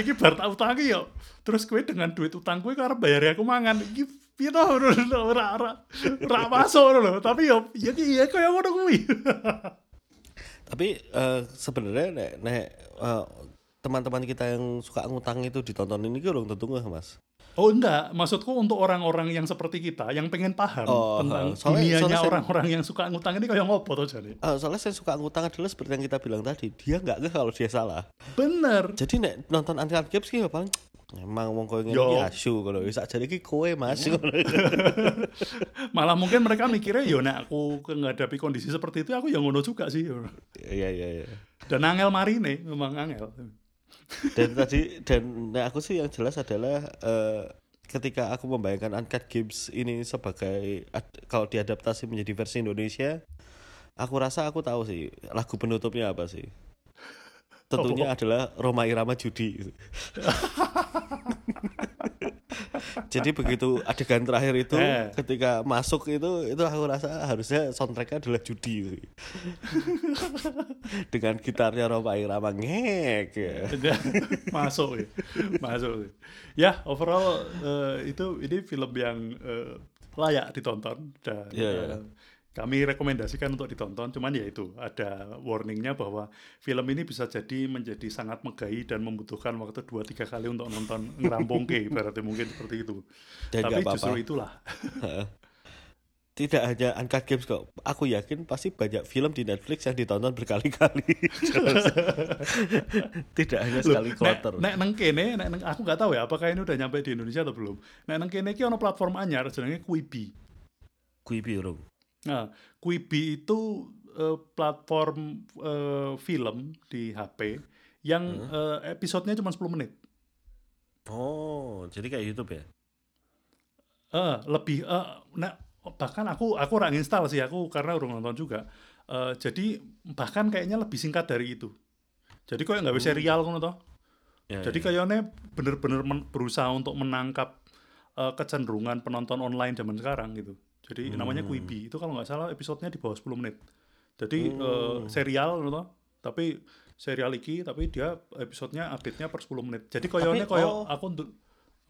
iki bar tak utangi yo terus kue dengan duit utang kue karena bayari aku mangan? Iki piye to [laughs] ora ora ora ora masuk lho. Tapi yo ya ki ya kaya ngono kuwi. [laughs] Tapi eh, sebenarnya nek, nek eh, teman-teman kita yang suka ngutang itu ditonton ini urung tentu nggak mas. Oh enggak, maksudku untuk orang-orang yang seperti kita yang pengen paham Oh, tentang soalnya- soalnya dunianya orang-orang yang suka ngutang ini kayak ngopo tuh jadi. Eh, soalnya saya suka ngutang adalah seperti yang kita bilang tadi, dia nggak ngeh kalau dia salah. Bener. Jadi nek nonton Uncut Games ki ya paling emang wong koyo ngene asu kalau sak jane iki kowe Mas. [laughs] Malah mungkin mereka mikirnya yo nek aku menghadapi kondisi seperti itu aku yang ngono juga sih. Iya iya iya. Dan angel marine memang angel. Dan tadi dan nek aku sih yang jelas adalah eh, ketika aku membayangkan Uncut Games ini sebagai kalau diadaptasi menjadi versi Indonesia, aku rasa aku tahu sih lagu penutupnya apa sih. Tentunya adalah Roma Irama Judi. Jadi begitu adegan terakhir itu Eh. ketika masuk itu itu aku rasa harusnya soundtracknya adalah judi dengan gitarnya Roma Irama ngek ya. [laughs] masuk ya. Masuk. ya. Ya, overall eh, itu ini film yang eh, layak ditonton dan Iya, iya. eh, kami rekomendasikan untuk ditonton. Cuman ya itu ada warningnya bahwa film ini bisa jadi menjadi sangat megai dan membutuhkan waktu 2-3 kali untuk nonton [laughs] ngerampungke berarti mungkin seperti itu. Dan Tapi nggak apa-apa. justru itulah. Tidak hanya Uncut Games kok. Aku yakin pasti banyak film di Netflix yang ditonton berkali-kali. [laughs] Tidak hanya sekali Nek, kloter. nek neng kene, nek neng, aku nggak tahu ya apakah ini udah nyampe di Indonesia atau belum. Nek neng kene iki ono platform anyar jenenge Quibi. Quibi urung. Nah, Quibi itu eh, platform eh, film di HP yang eh, episodenya cuma 10 menit. Oh, jadi kayak YouTube ya? Eh, lebih eh, nah, bahkan aku aku ora install sih aku karena udah nonton juga. Eh, jadi bahkan kayaknya lebih singkat dari itu. Jadi kok nggak bisa serial ngono toh. Ya, Jadi ya. kayaknya bener-bener men- berusaha untuk menangkap eh, kecenderungan penonton online zaman sekarang gitu. Jadi namanya Quibi. Itu kalau nggak salah episodenya di bawah 10 menit. Jadi eh, serial gitu, tapi serial iki tapi dia episodenya update-nya per 10 menit. Jadi Tapi, koyo oh. aku untuk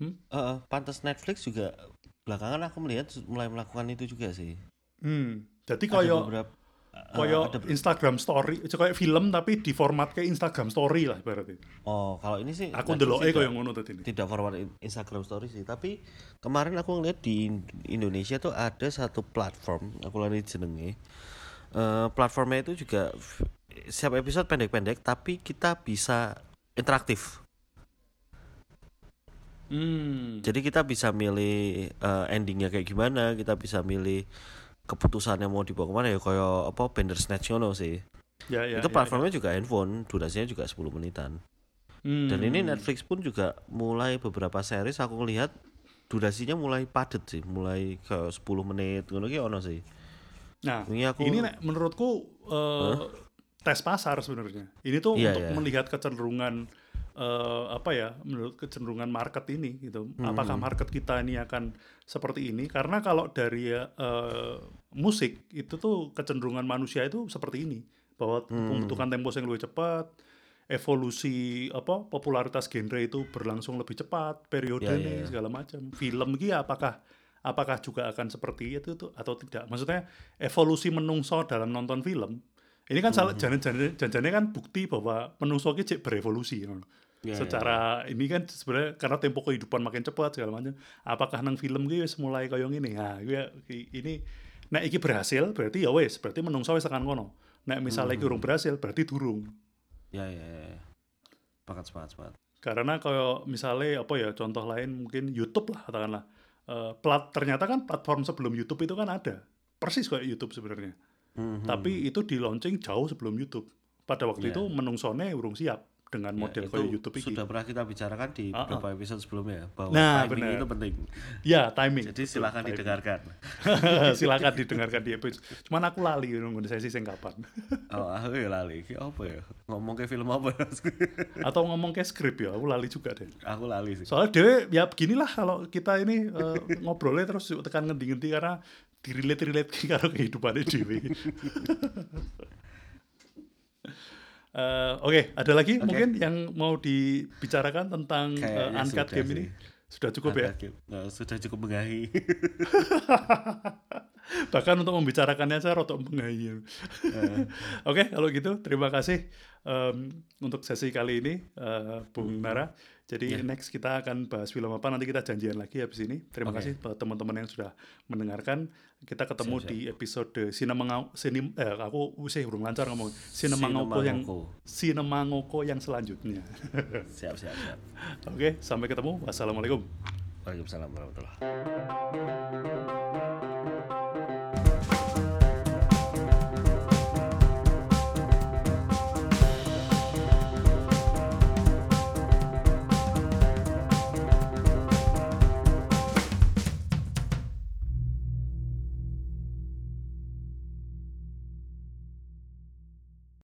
Eh, eh, pantas Netflix juga belakangan aku melihat mulai melakukan itu juga sih. hmm, jadi koyo beberapa eh, koyo ada ber- Instagram story, kayak film tapi di format kayak Instagram story lah berarti. Oh, kalau ini sih Aku ndelok tidak- koyo ngono tadi ini. tidak forward in- Instagram story sih tapi kemarin aku ngeliat di In- Indonesia tuh ada satu platform aku lari jenenge Eh, platformnya itu juga setiap episode pendek-pendek tapi kita bisa interaktif Hmm. jadi kita bisa milih eh, endingnya kayak gimana kita bisa milih keputusannya mau dibawa ke mana ya kayak apa Bandersnatch ngono sih Ya, ya, itu ya, platformnya juga handphone durasinya juga 10 menitan Hmm. Dan ini Netflix pun juga mulai beberapa series aku ngelihat durasinya mulai padet sih, mulai ke 10 menit ngono ki ono sih. Nah, Ini aku ini nek, menurutku eh, tes pasar sebenarnya. Ini tuh Iya, untuk iya. melihat kecenderungan eh, apa ya, menurut kecenderungan market ini gitu. Hmm. Apakah market kita ini akan seperti ini? Karena kalau dari eh, musik itu tuh kecenderungan manusia itu seperti ini, bahwa Hmm. membutuhkan tempo yang lebih cepat, evolusi apa popularitas genre itu berlangsung lebih cepat, periode Ya, ya, nih ya. segala macam. Film iki apakah apakah juga akan seperti itu tuh atau tidak? Maksudnya evolusi menungso dalam nonton film. Ini kan salah jane-jane jane kan bukti bahwa menungso ki cek berevolusi. ngono. Ya, ya, Secara ini kan sebenarnya karena tempo kehidupan makin cepat segala macam. Apakah nang film wis mulai kaya ngene? Nah, gue ini nek iki berhasil berarti ya wes berarti menungso wis tekan kono nek misalnya iki Hmm. urung berhasil berarti durung ya ya ya, ya. sepakat sepakat sepakat karena kalau misalnya apa ya contoh lain mungkin YouTube lah katakanlah Eh, plat ternyata kan platform sebelum YouTube itu kan ada persis kayak YouTube sebenarnya Mhm. tapi itu di launching jauh sebelum YouTube pada waktu Iya. itu menungsone urung siap dengan Ya, model itu kayak YouTube ini sudah pernah kita bicarakan di Ah, ah. beberapa episode sebelumnya bahwa Nah, timing benar. itu penting. Ya timing. Jadi silakan timing. didengarkan. [laughs] Silakan didengarkan di episode. Cuman aku lali nunggu sesi sing kapan. [laughs] Oh aku ya lali. Ki apa ya? Ngomong ke film apa ya? [laughs] Atau ngomong kayak skrip ya? Aku lali juga deh. Aku lali sih. Soalnya dewe ya beginilah kalau kita ini eh, ngobrolnya terus tekan ngendi-ngendi karena direlate relate karo kehidupannya dewe Eh, Oke, ada lagi Oke. mungkin yang mau dibicarakan tentang eh, Kayaknya Uncut Game ini? sih. Sudah cukup ya? Angkat game. Nah, sudah cukup mengahi [laughs] Bahkan untuk membicarakannya saya rotok mengayu. Eh, [laughs] Oke, kalau gitu terima kasih em, untuk sesi kali ini, eh, Bung Nara. Jadi Ya. next kita akan bahas film apa nanti kita janjian lagi habis ini. Terima Oke. kasih buat teman-teman yang sudah mendengarkan. Kita ketemu Siap, siap. di episode Cinema Sinim eh aku usih urung lancar ngomong Cinema Ngoko yang. Cinema Ngoko yang selanjutnya. [laughs] siap siap siap Oke, sampai ketemu. Wassalamualaikum. Waalaikumsalam warahmatullahi